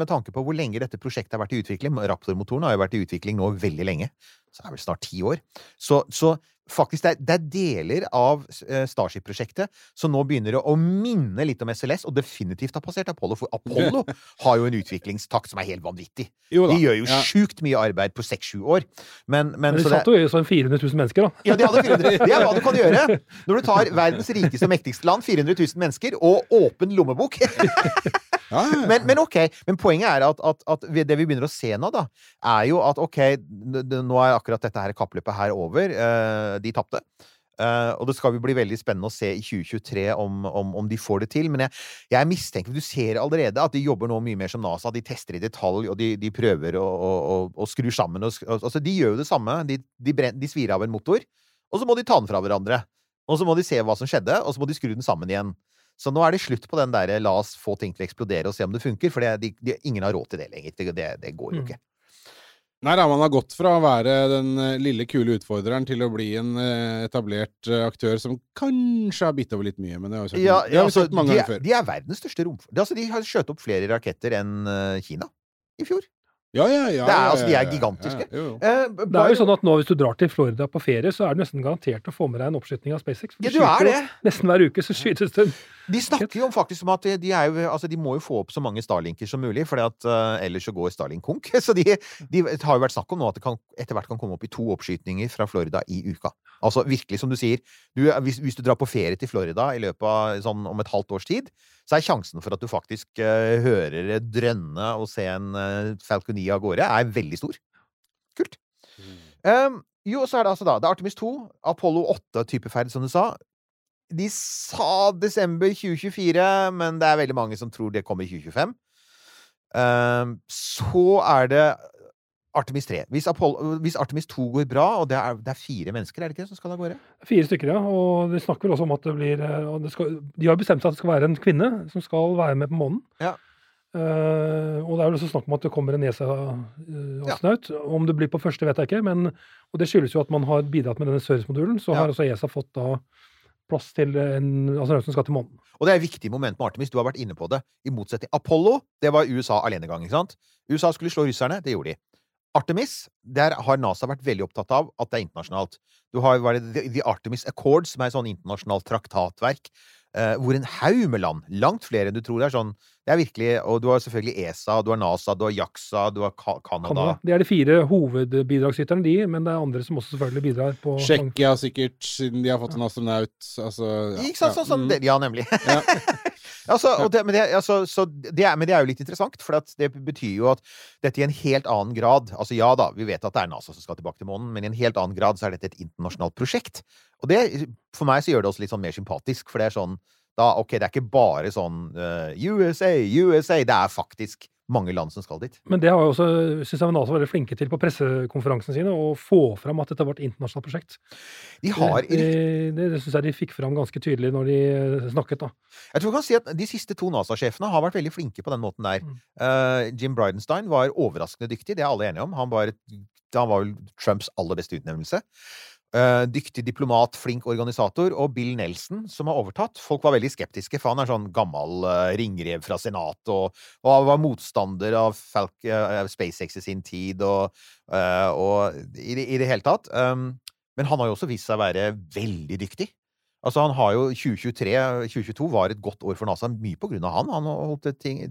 med tanke på hvor lenge dette prosjektet har vært i utvikling Raptor-motoren har jo vært i utvikling nå veldig lenge. Så er det vel snart ti år. Så, så faktisk, det er, det er deler av eh, Starship-prosjektet som nå begynner å, å minne litt om SLS, og definitivt har passert Apollo. For Apollo <laughs> har jo en utviklingstakt som er helt vanvittig. Jo da. De gjør jo Ja. sjukt mye arbeid på seks-sju år. Men, men, Men de satt jo i sånn 400 000 mennesker, da. ja, de hadde 400. <laughs> Det er hva du kan gjøre når du tar verdens rikeste og mektigste land, 400 000 mennesker, og åpen lommebok. <laughs> Ja. Men, men ok, men poenget er at, at, at det vi begynner å se nå, da, er jo at ok, nå er akkurat dette her kappløpet her over. eh, de tapte. Eh, og det skal jo bli veldig spennende å se i 2023 om, om, om de får det til. Men jeg, jeg mistenker, du ser allerede at de jobber nå mye mer som NASA. De tester i detalj, og de, de prøver å, å, å, å skru sammen. Altså, de gjør jo det samme. De, de, bren, de svir av en motor, og så må de ta den fra hverandre. Og så må de se hva som skjedde, og så må de skru den sammen igjen. Så nå er det slutt på den derre 'la oss få ting til å eksplodere og se om det funker', for det, de, de, ingen har råd til det lenger. Det, det, det går jo Mm. ikke. Nei da, man har gått fra å være den eh, lille, kule utfordreren til å bli en eh, etablert eh, aktør som kanskje har bitt over litt mye, men det har vi sagt, Ja, vi altså, mange de, ganger er, før. de er verdens største romfart. Altså, de har skjøt opp flere raketter enn eh, Kina i fjor. Ja, ja, ja. Det er, altså, de er gigantiske. Ja, jo, jo. Eh, Det er jo sånn at nå Hvis du drar til Florida på ferie, så er du nesten garantert å få med deg en oppskyting av SpaceX. for Ja, du er det. Nesten hver uke så skytes det. De snakker jo om faktisk om at de, er jo, altså, de må jo få opp så mange Starlinker som mulig, for ellers så går Starlink konk. <laughs> Så de, de har jo vært snakk om nå at det kan, etter hvert kan komme opp i to oppskytninger fra Florida i uka. Altså virkelig, som du sier, du, hvis, hvis du drar på ferie til Florida i løpet av sånn om et halvt års tid, så er sjansen for at du faktisk uh, hører det drønne og se en uh, Falconi av gårde, er veldig stor. Kult. Um, jo, så er det altså da Det er Artemis 2, Apollo 8-typeferd, som du sa. De sa desember 2024, men det er veldig mange som tror det kommer i 2025. Um, så er det Artemis 3. Hvis, Apollo, hvis Artemis 2 går bra, og det er, det er fire mennesker, er det ikke det, som skal av gårde? Fire stykker, ja. Og de snakker vel også om at det blir eh, det skal, De har bestemt seg at det skal være en kvinne som skal være med på månen. Ja. Uh, og det er vel også snakk om at det kommer en ESA-astronaut. Om det blir på første, vet jeg ikke. Men, og det skyldes jo at man har bidratt med denne Service-modulen. Så Ja. har også ESA fått da plass til en astronaut som skal til månen. Og det er et viktig moment med Artemis. Du har vært inne på det. I motsetning Apollo, det var USA alenegang, ikke sant? USA skulle slå russerne, det gjorde de. Artemis, der har NASA vært veldig opptatt av at det er internasjonalt. Du har The, Artemis Accord, som er et sånn internasjonalt traktatverk, eh, hvor en haug med land, langt flere enn du tror, det er sånn Det er virkelig Og du har selvfølgelig ESA, du har NASA, du har JAXA, du har Canada. Det er de fire hovedbidragsyterne, de, men det er andre som også selvfølgelig bidrar på Tsjekkia sikkert, siden de har fått en astronaut. Altså, ja, Ikke sant? Sånn, sånn, mm. det, ja, nemlig. Ja. <laughs> altså, det, men, det, altså, så det er, men det er jo litt interessant, for at det betyr jo at dette i en helt annen grad Altså ja da, vi vet at det er NASA som skal tilbake til månen, men i en helt annen grad så er dette et internasjonalt prosjekt. Og det, for meg så gjør det oss litt sånn mer sympatisk, for det er sånn da, Ok, det er ikke bare sånn uh, USA, USA. Det er faktisk mange land som skal dit. Men det har jo også, synes jeg NASA veldig flinke til på pressekonferansene sine, å få fram at dette var et internasjonalt prosjekt. De har Det, det, det, syns jeg de fikk fram ganske tydelig når de eh, snakket, da. Jeg tror vi kan si at De siste to NASA-sjefene har vært veldig flinke på den måten der. Mm. Uh, Jim Bridenstine var overraskende dyktig, det er alle enige om. Han var, han var Trumps aller beste utnevnelse. Eh, dyktig diplomat, flink organisator, og Bill Nelson, som har overtatt. Folk var veldig skeptiske, for han er sånn gammel eh, ringrev fra senatet, og, og var motstander av Falk, uh, SpaceX i sin tid, og, uh, og i, det, i det hele tatt. Um, men han har jo også vist seg å være veldig dyktig. Altså, han har jo 2023, 2022 var et godt år for NASA, mye på grunn av han. Han holdt ting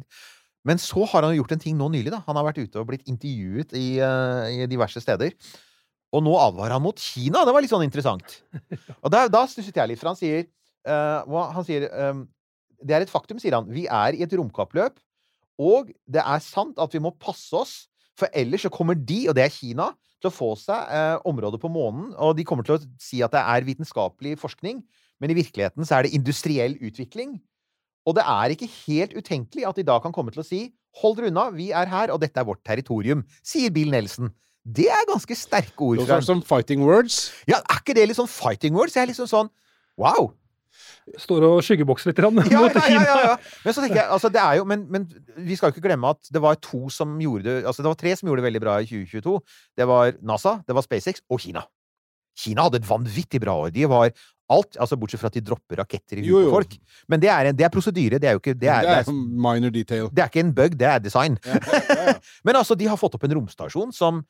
Men så har han jo gjort en ting nå nylig, da. Han har vært ute og blitt intervjuet i, uh, i diverse steder. Og nå advarer han mot Kina! Det var litt sånn interessant. <laughs> Og da, da stusset jeg litt, for han sier uh, Han sier um, Det er et faktum, sier han. Vi er i et romkappløp, og det er sant at vi må passe oss, for ellers så kommer de, og det er Kina, til å få seg uh, områder på månen, og de kommer til å si at det er vitenskapelig forskning, men i virkeligheten så er det industriell utvikling. Og det er ikke helt utenkelig at de da kan komme til å si Hold dere unna, vi er her, og dette er vårt territorium, sier Bill Nelson. Det er ganske sterke ord. Det fra Som fighting words. Ja, Er ikke det litt sånn fighting words? Jeg er liksom sånn Wow! Står og skyggebokser litt grann, Ja, mot ja, ja, Kina. ja, ja. <laughs> Men så tenker jeg, altså det er jo men, men vi skal jo ikke glemme at det var to som gjorde det Altså det var tre som gjorde det veldig bra i 2022. Det var NASA, det var SpaceX og Kina. Kina hadde et vanvittig bra år. De var alt, altså bortsett fra at de dropper raketter i huet på folk. Men det er, en, det er prosedyre. Det er jo ikke det er, Det det er er, sånn minor detail. det er ikke en bug, det er design. Ja, ja, ja. <laughs> Men altså, de har fått opp en romstasjon som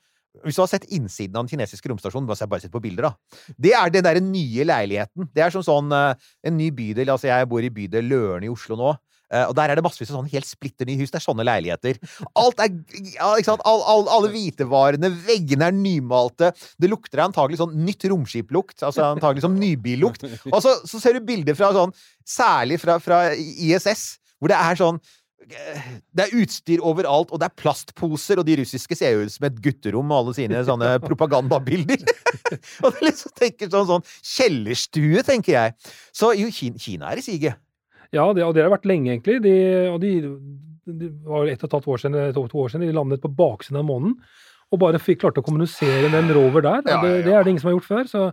hvis du har sett innsiden av den kinesiske romstasjonen, bare se- bare sett på bilder, da. Det er den derre nye leiligheten. Det er som sånn eh, en ny bydel. Altså, jeg bor i bydel Løren i Oslo nå. eh, og der er det massevis av sånne helt splitter nye hus. Det er sånne leiligheter. Alt er ja, ikke sant? All, all, Alle hvitevarene, veggene er nymalte. Det lukter antagelig sånn nytt romskiplukt. Altså antagelig som nybillukt. Og så, så ser du bilder fra sånn Særlig fra, fra ISS, hvor det er sånn det er utstyr overalt, og det er plastposer, og de russiske ser jo ut som et gutterom med alle sine <laughs> sånne propagandabilder. <laughs> og det liksom tenker sånn, sånn kjellerstue, tenker jeg. Så jo, Kina, er i siget. Ja, det, og det har vært lenge, egentlig. De, og de, det var ett og et halvt år siden, to, to år siden de landet på baksiden av månen. Og bare fikk klarte å kommunisere med en rover der. Ja, det, det er det ingen som har gjort før. Så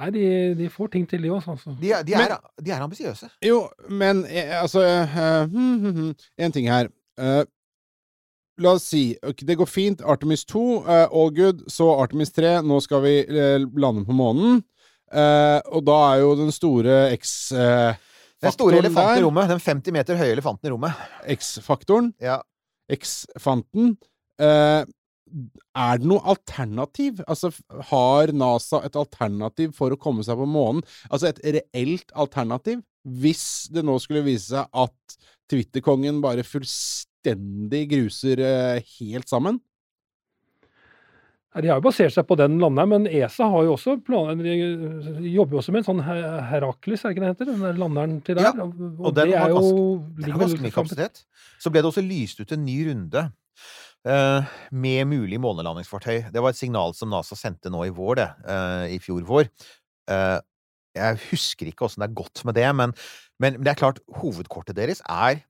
nei, de, de får ting til, de òg. Altså. De, de, er, de er ambisiøse. Jo, men eh, altså uh, hmm, hmm, hmm. En ting her. Uh, la oss si okay, Det går fint. Artemis 2, uh, all good. Så Artemis 3. Nå skal vi lande på månen. Eh, og da er jo den store X... Den store faktoren der. i rommet. Den 50 meter høye elefanten i rommet. X-faktoren. Ja. X-fanten. Er det noe alternativ? Altså, har NASA et alternativ for å komme seg på månen? Altså et reelt alternativ? Hvis det nå skulle vise seg at Twitter-kongen bare fullstendig gruser eh, helt sammen? De har jo basert seg på den landeren, men ESA har jo også planer, de jobber jo også med en sånn Her- Herakles, er det ikke det heter? Den der landeren til der. Ja, og, og den det har er jo Den har ganske mye kapasitet. Så ble det også lyst ut en ny runde med mulig månelandingsfartøy. Det var et signal som NASA sendte nå i vår, det. eh, I fjor vår. Eh, jeg husker ikke åssen det er gått med det, men, men det er klart, hovedkortet deres er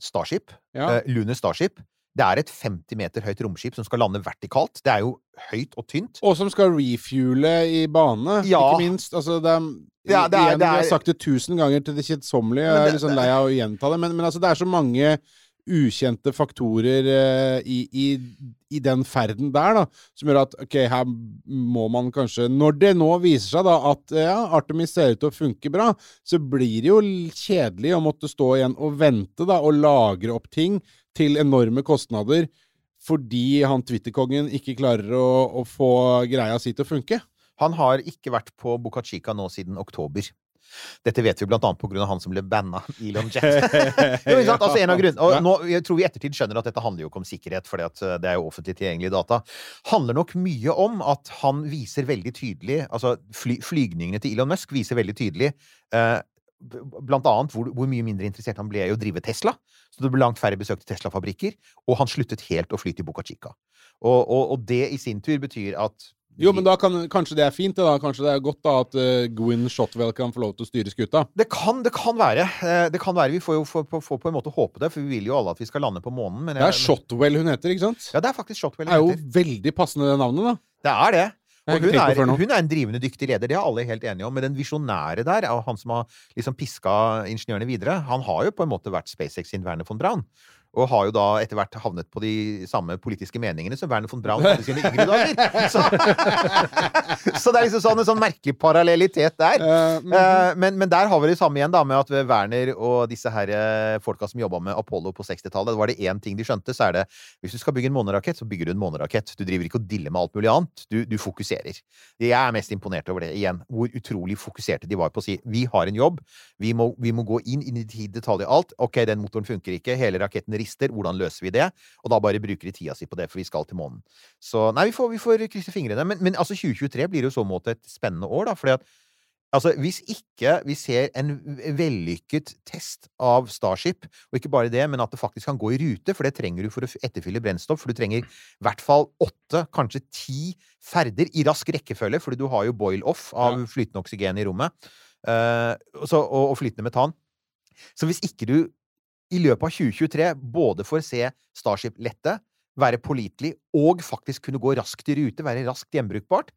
Starship. Ja. eh, Lunar Starship. Det er et 50 meter høyt romskip som skal lande vertikalt. Det er jo høyt og tynt. Og som skal refuele i bane, Ja. ikke minst. Altså, det er, Ja, det er- igjen, det Vi har er- sagt det tusen ganger til det kjedsommelige. Jeg er liksom litt sånn lei av å gjenta det. Men, men altså, det er så mange ukjente faktorer eh, i, i, i den ferden der, da, som gjør at ok, her må man kanskje Når det nå viser seg da at ja, Artemis ser ut til å funke bra, så blir det jo kjedelig å måtte stå igjen og vente da, og lagre opp ting til enorme kostnader fordi han Twitter-kongen ikke klarer å, å få greia si til å funke. Han har ikke vært på Boca Chica nå siden oktober. Dette vet vi blant annet på grunn av han som ble banna, Elon Jet. <laughs> jo, sant? Altså, en av grunnen, og nå, jeg tror vi i ettertid skjønner at dette handler jo ikke om sikkerhet, for det er jo offentlig tilgjengelige data. handler nok mye om at han viser veldig tydelig Altså, fly, flygningene til Elon Musk viser veldig tydelig eh, Blant annet hvor, hvor mye mindre interessert han ble i å drive Tesla. Så det ble langt færre besøk til Tesla-fabrikker. Og han sluttet helt å fly til Boca Chica. Og, og, og det i sin tur betyr at Jo, men da kan, kanskje det er fint, da. Kanskje det er godt da at uh, Gwyn Shotwell kan få lov til å styre skuta. Det kan, det kan være. Eh, Det kan være. Vi får jo få, få, få på en måte håpe det, for vi vil jo alle at vi skal lande på månen. Men Det er Shotwell hun heter, ikke sant? Ja, det er faktisk Shotwell. hun heter. Det er jo veldig passende det navnet, da. Det er det. Og hun er, hun er en drivende dyktig leder, det er alle helt enige om. Men den visjonære der, er han som har liksom piska ingeniørene videre, han har jo på en måte vært SpaceX sin Werner von Braun. Og har jo da etter hvert havnet på de samme politiske meningene som Werner von Braun hadde sine yngre dager. <laughs> Så, <laughs> så det er liksom sånn, en sånn merkelig parallellitet der. Eh, men, men der har vi det samme igjen, da, med at Werner og disse her eh, folka som jobba med Apollo på 60-tallet, var det én ting de skjønte, så er det hvis du skal bygge en månerakett, så bygger du en månerakett. Du driver ikke og diller med alt mulig annet. Du, du fokuserer. Jeg er mest imponert over det, igjen, hvor utrolig fokuserte de var på å si vi har en jobb, vi må, vi må gå inn inn i detalj i alt. Ok, den motoren funker ikke, hele raketten rister, hvordan løser vi det? Og da bare bruker de tida si på det, for vi skal til månen. Så nei, vi får, vi får krysse fingrene. Men, men altså 2023 blir jo i så måte et spennende år, da, fordi at Altså, hvis ikke vi ser en vellykket test av Starship, og ikke bare det, men at det faktisk kan gå i rute, for det trenger du for å etterfylle brennstoff, for du trenger i hvert fall åtte, kanskje ti ferder i rask rekkefølge, fordi du har jo boil-off av flytende oksygen i rommet, eh, så, og, og flytende metan. Så hvis ikke du i løpet av 2023 både får se Starship lette, være pålitelig og faktisk kunne gå raskt i rute, være raskt gjenbrukbart,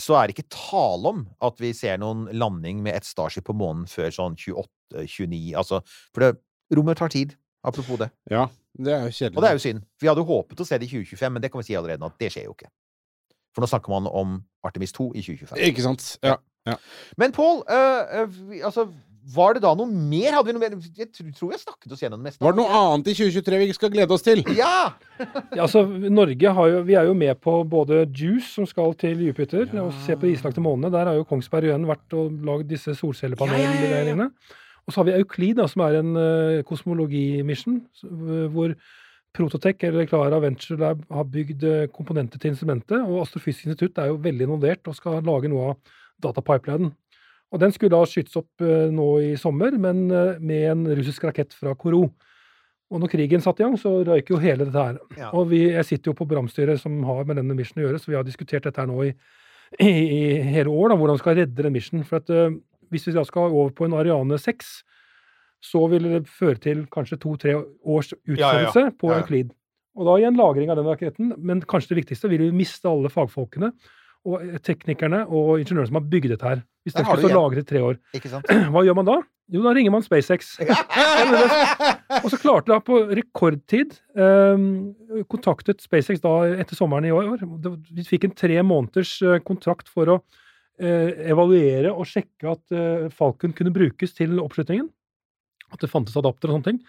så er det ikke tale om at vi ser noen landing med et Starship på månen før sånn 28-29, altså For det, rommet tar tid, apropos det. Ja, det er jo kjedelig. Og det er jo synd. Vi hadde håpet å se det i 2025, men det kan vi si allerede nå at det skjer jo ikke. For nå snakker man om Artemis 2 i 2025. Ikke sant? Ja. Men Pål, øh, øh, altså var det da noe mer? Hadde vi noe mer? Jeg tror, vi jeg snakket oss gjennom det meste. Var det noe annet i 2023 vi skal glede oss til? Ja! <laughs> Ja, altså, Norge har jo, vi er jo med på både Juice, som skal til Jupiter, og se på de islagte månene. Der har jo Kongsberg igjen vært og lagd disse solcellepanelene. Og så har vi Euklid, da, som er en uh, kosmologimission, hvor Prototech eller Clara Venture Lab har bygd eh, komponenter til instrumentet. Og Astrofysisk institutt er jo veldig involvert og skal lage noe av datapipelinen. Og den skulle da skytes opp eh, nå i sommer, men eh, med en russisk rakett fra Koro. Og når krigen satte i gang, så røyk jo hele dette her. Ja. Og vi, jeg sitter jo på programstyret som har med denne missionen å gjøre, så vi har diskutert dette her nå i, i, i hele år, da, hvordan vi skal redde den missionen. For at uh, hvis vi da skal over på en Ariane 6, så vil det føre til kanskje to-tre års utførelse ja. på Ja, ja. Og da igjen lagring av den raketten, men kanskje det viktigste, vil vi miste alle fagfolkene og eh, teknikerne og ingeniørene som har bygd dette her. Hvis det skulle stå lagret i tre år. <clears throat> Hva gjør man da? Jo, da ringer man SpaceX. <laughs> Og så klarte da på rekordtid eh, kontaktet SpaceX da etter sommeren i år. Vi fikk en tre måneders eh, kontrakt for å eh, evaluere og sjekke at eh, Falcon kunne brukes til oppskytingen. At det fantes adapter og sånne ting.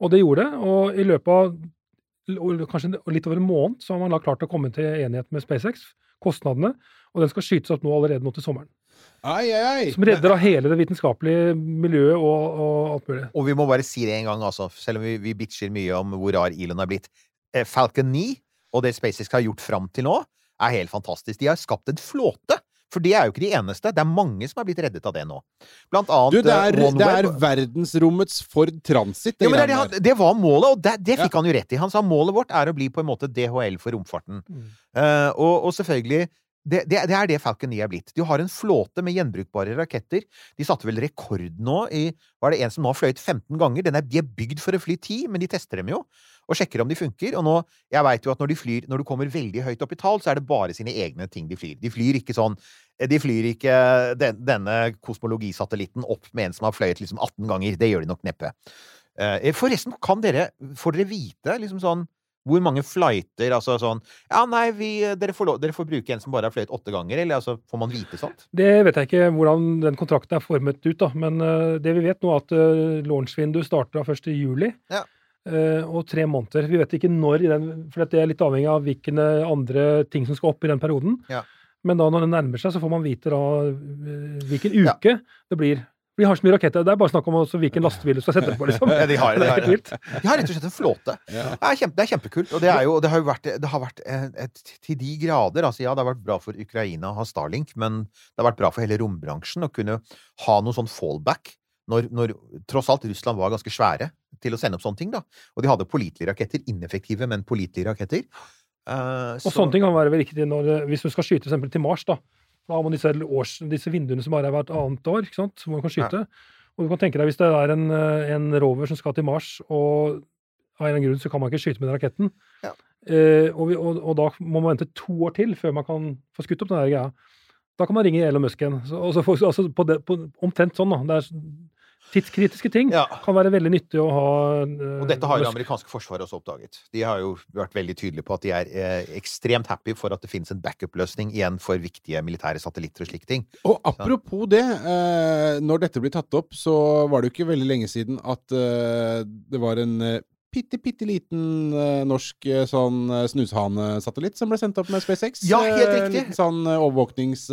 Og det gjorde det. Og i løpet av kanskje litt over en måned så har man da klart å komme til enighet med SpaceX. Kostnadene. Og den skal skytes opp nå allerede nå til sommeren. Ai, ai, ai. Som redder da hele det vitenskapelige miljøet og, og alt mulig. Og vi må bare si det en gang, altså, selv om vi, vi bitcher mye om hvor rar Elon har blitt. Eh, Falcon 9 og det SpaceX har gjort fram til nå, er helt fantastisk. De har skapt en flåte. For det er jo ikke de eneste. Det er mange som har blitt reddet av det nå. Blant annet Du, det er, eh, OneWeb. det er verdensrommets Ford Transit. det ja, men det, er det var målet, og det, det fikk Ja. han jo rett i. Han sa målet vårt er å bli på en måte DHL for romfarten. Mm. Uh, og, og selvfølgelig det, det, det er det Falcon 9 er blitt. De har en flåte med gjenbrukbare raketter. De satte vel rekord nå i Var det en som nå har fløyet 15 ganger? Er, de er bygd for å fly 10, men de tester dem jo. Og sjekker om de funker. Og nå, jeg vet jo at når de flyr, når du kommer veldig høyt opp i tall, så er det bare sine egne ting de flyr. De flyr ikke sånn De flyr ikke den, denne kosmologisatellitten opp med en som har fløyet liksom 18 ganger. Det gjør de nok neppe. Eh, Forresten, kan dere Får dere vite liksom sånn hvor mange flighter Altså sånn Ja, nei, vi, dere, får lov, dere får bruke en som bare har fløyet åtte ganger, eller altså Får man vite sånt? Det vet jeg ikke hvordan den kontrakten er formet ut, da. Men uh, det vi vet nå, er at uh, launchvinduet starter da først i juli. Ja. Uh, og tre måneder. Vi vet ikke når i den, for det er litt avhengig av hvilke andre ting som skal opp i den perioden. Ja. Men da når den nærmer seg, så får man vite da eh, hvilken Ja. uke det blir. Vi har så mye raketter. Det er bare snakk om også hvilken lastebil du skal sette på, liksom. <laughs> Ja, de har de har. De har rett og slett en flåte. Ja. Det, er kjempe, det er kjempekult. Og det, er jo, det har jo vært, det har vært et, til de grader altså Ja, det har vært bra for Ukraina å ha Starlink, men det har vært bra for hele rombransjen å kunne ha noe sånn fallback. Når, når tross alt Russland var ganske svære til å sende opp sånne ting. da. Og de hadde pålitelige raketter. Ineffektive, men pålitelige raketter. Eh, Og så- sånne ting kan være riktig når, eh, hvis du skal skyte for eksempel til Mars. Da Da har man disse, års, disse vinduene som bare er hvert annet år, ikke sant? hvor man kan skyte. Og du kan tenke deg hvis det er en, eh, en rover som skal til Mars, og av en eller annen grunn så kan man ikke skyte med den raketten. Ja. Eh, og, vi, og, og da må man vente to år til før man kan få skutt opp den der greia. Da kan man ringe Elon Musk igjen. Så, og så altså på det, på, omtrent sånn, da. Det er, Tidskritiske ting Ja. kan være veldig nyttig å ha. uh, Og dette har jo det amerikanske forsvaret også oppdaget. De har jo vært veldig tydelige på at de er eh, ekstremt happy for at det finnes en backup-løsning igjen for viktige militære satellitter og slike ting. Og apropos det, eh, når dette blir tatt opp, så var det jo ikke veldig lenge siden at eh, det var en eh, bitte, bitte liten eh, norsk sånn snushanesatellitt som ble sendt opp med SpaceX. Ja, helt riktig. Litt sånn overvåknings...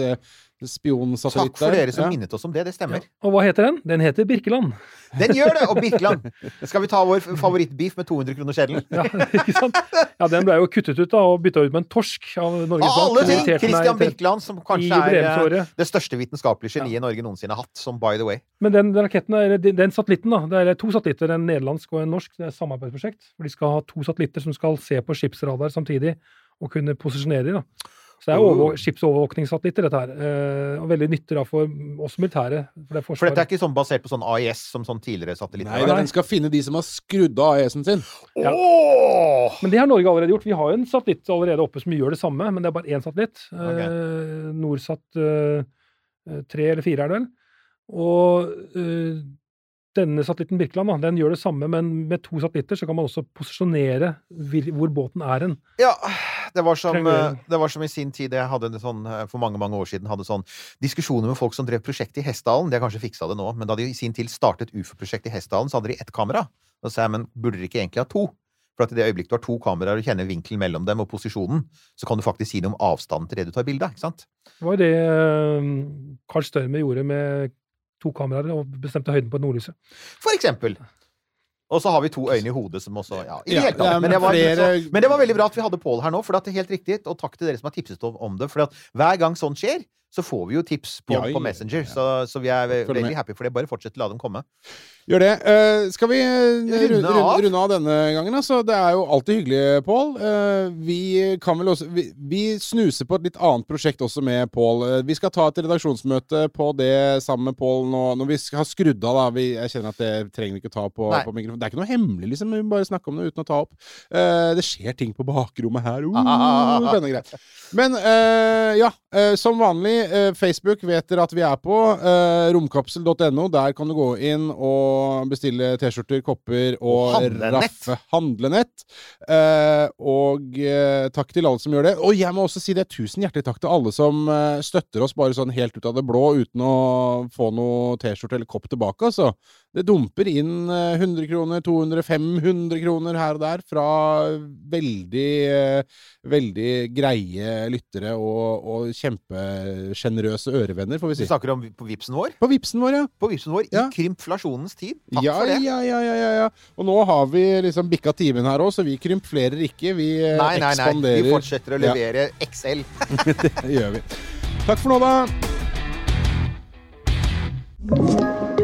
Spionsatellitt Takk for dere som Ja. minnet oss om det. Det stemmer. Og hva heter den? Den heter Birkeland. Den gjør det! Og Birkeland! <laughs> Skal vi ta vår favorittbeef med 200 kroner seddelen? Ja, <laughs> ikke sant? ja, den ble jo kuttet ut da, og bytta ut med en torsk av Norges Og alle ting! Christian Birkeland, som kanskje er eh, det største vitenskapelige geniet Norge noensinne har hatt, som by the way. Men den, den raketten, er, eller den- den satellitten, da, det er to satellitter, en nederlandsk og en norsk, det er et samarbeidsprosjekt. hvor De skal ha to satellitter som skal se på skipsradar samtidig og kunne posisjonere dem. da. Så det er over, overvå- skipsovervåkningssatellitter, dette her. Eh, og veldig nyttig da for oss militære. For det For dette er ikke sånn basert på sånn AIS som sånn tidligere satellitter. Nei, den skal finne de som har skrudd av AIS-en sin. Ja. Åh! Men det har Norge allerede gjort. Vi har jo en satellitt allerede oppe som gjør det samme, men det er bare én satellitt. Okay. Eh, Norsat eh, eh, tre eller fire er det vel. Og eh, denne satellitten Birkeland da, den gjør det samme, men med to satellitter så kan man også posisjonere hvor båten er hen. Ja, det var, som, eh, det var som i sin tid jeg hadde en sånn, eh, for mange mange år siden hadde sånn diskusjoner med folk som drev prosjekt i Hessdalen. De har kanskje fiksa det nå, men da de i sin tid startet UFO-prosjekt i Hessdalen, så hadde de ett kamera. Da sa jeg, men burde dere ikke egentlig ha to? For at i det øyeblikket du har to kameraer og kjenner vinkelen mellom dem og posisjonen, så kan du faktisk si noe om avstanden til det du tar bilde av. ikke sant? Det var det eh, Carl Størme gjorde med to kameraer og bestemte høyden på nordlyset. For eksempel. Og så har vi to øyne i hodet som også Ja, i det hele tatt. Men det, var, så, men det var veldig bra at vi hadde Pål her nå, for det er helt riktig. Og takk til dere som har tipset om- om det. For at hver gang sånt skjer, så får vi jo tips på, på Messenger. Så, så vi er veldig happy for det. Bare fortsett, la dem komme. Gjør det. Uh, skal vi eh, Runde runde, av? runde av denne gangen? Altså, det er jo alltid hyggelig, Pål. Uh, vi kan vel også vi, vi snuser på et litt annet prosjekt også med Pål. Uh, vi skal ta et redaksjonsmøte på det sammen med Pål nå, når vi har ha skrudd av. da. Vi, jeg kjenner at det trenger vi ikke ta på, på mikrofonen. Det er ikke noe hemmelig, liksom. Vi bare snakker om det uten å ta opp. Eh, det skjer ting på bakrommet her. Uh, <laughs> spennende greier. Men eh, ja, eh, som vanlig, eh, Facebook vet dere at vi er på. Eh, romkapsel.no. Der kan du gå inn og bestille T-skjorter, kopper og, raffe handlenett. Eh, og eh, takk til alle som gjør det. Og jeg må også si det. Tusen hjertelig takk til alle som eh, støtter oss bare sånn helt ut av det blå uten å få noe T-skjorte eller kopp tilbake, altså. Det dumper inn eh, 100 kroner, 200, 500 kroner her og der fra veldig, eh, veldig greie lyttere og, og kjempesjenerøse ørevenner, får vi Du si. snakker om på vipsen vår. På vipsen vår, ja. På vipsen vår i Ja. krymflasjonens tid. Takk ja, for det. ja, ja, ja, ja, ja. Og nå har vi liksom bikka timen her òg, så vi krympflerer ikke. Vi eh, Nei, nei, nei. Vi fortsetter å Ja. levere XL. <laughs> Det gjør vi. Takk for nå, da.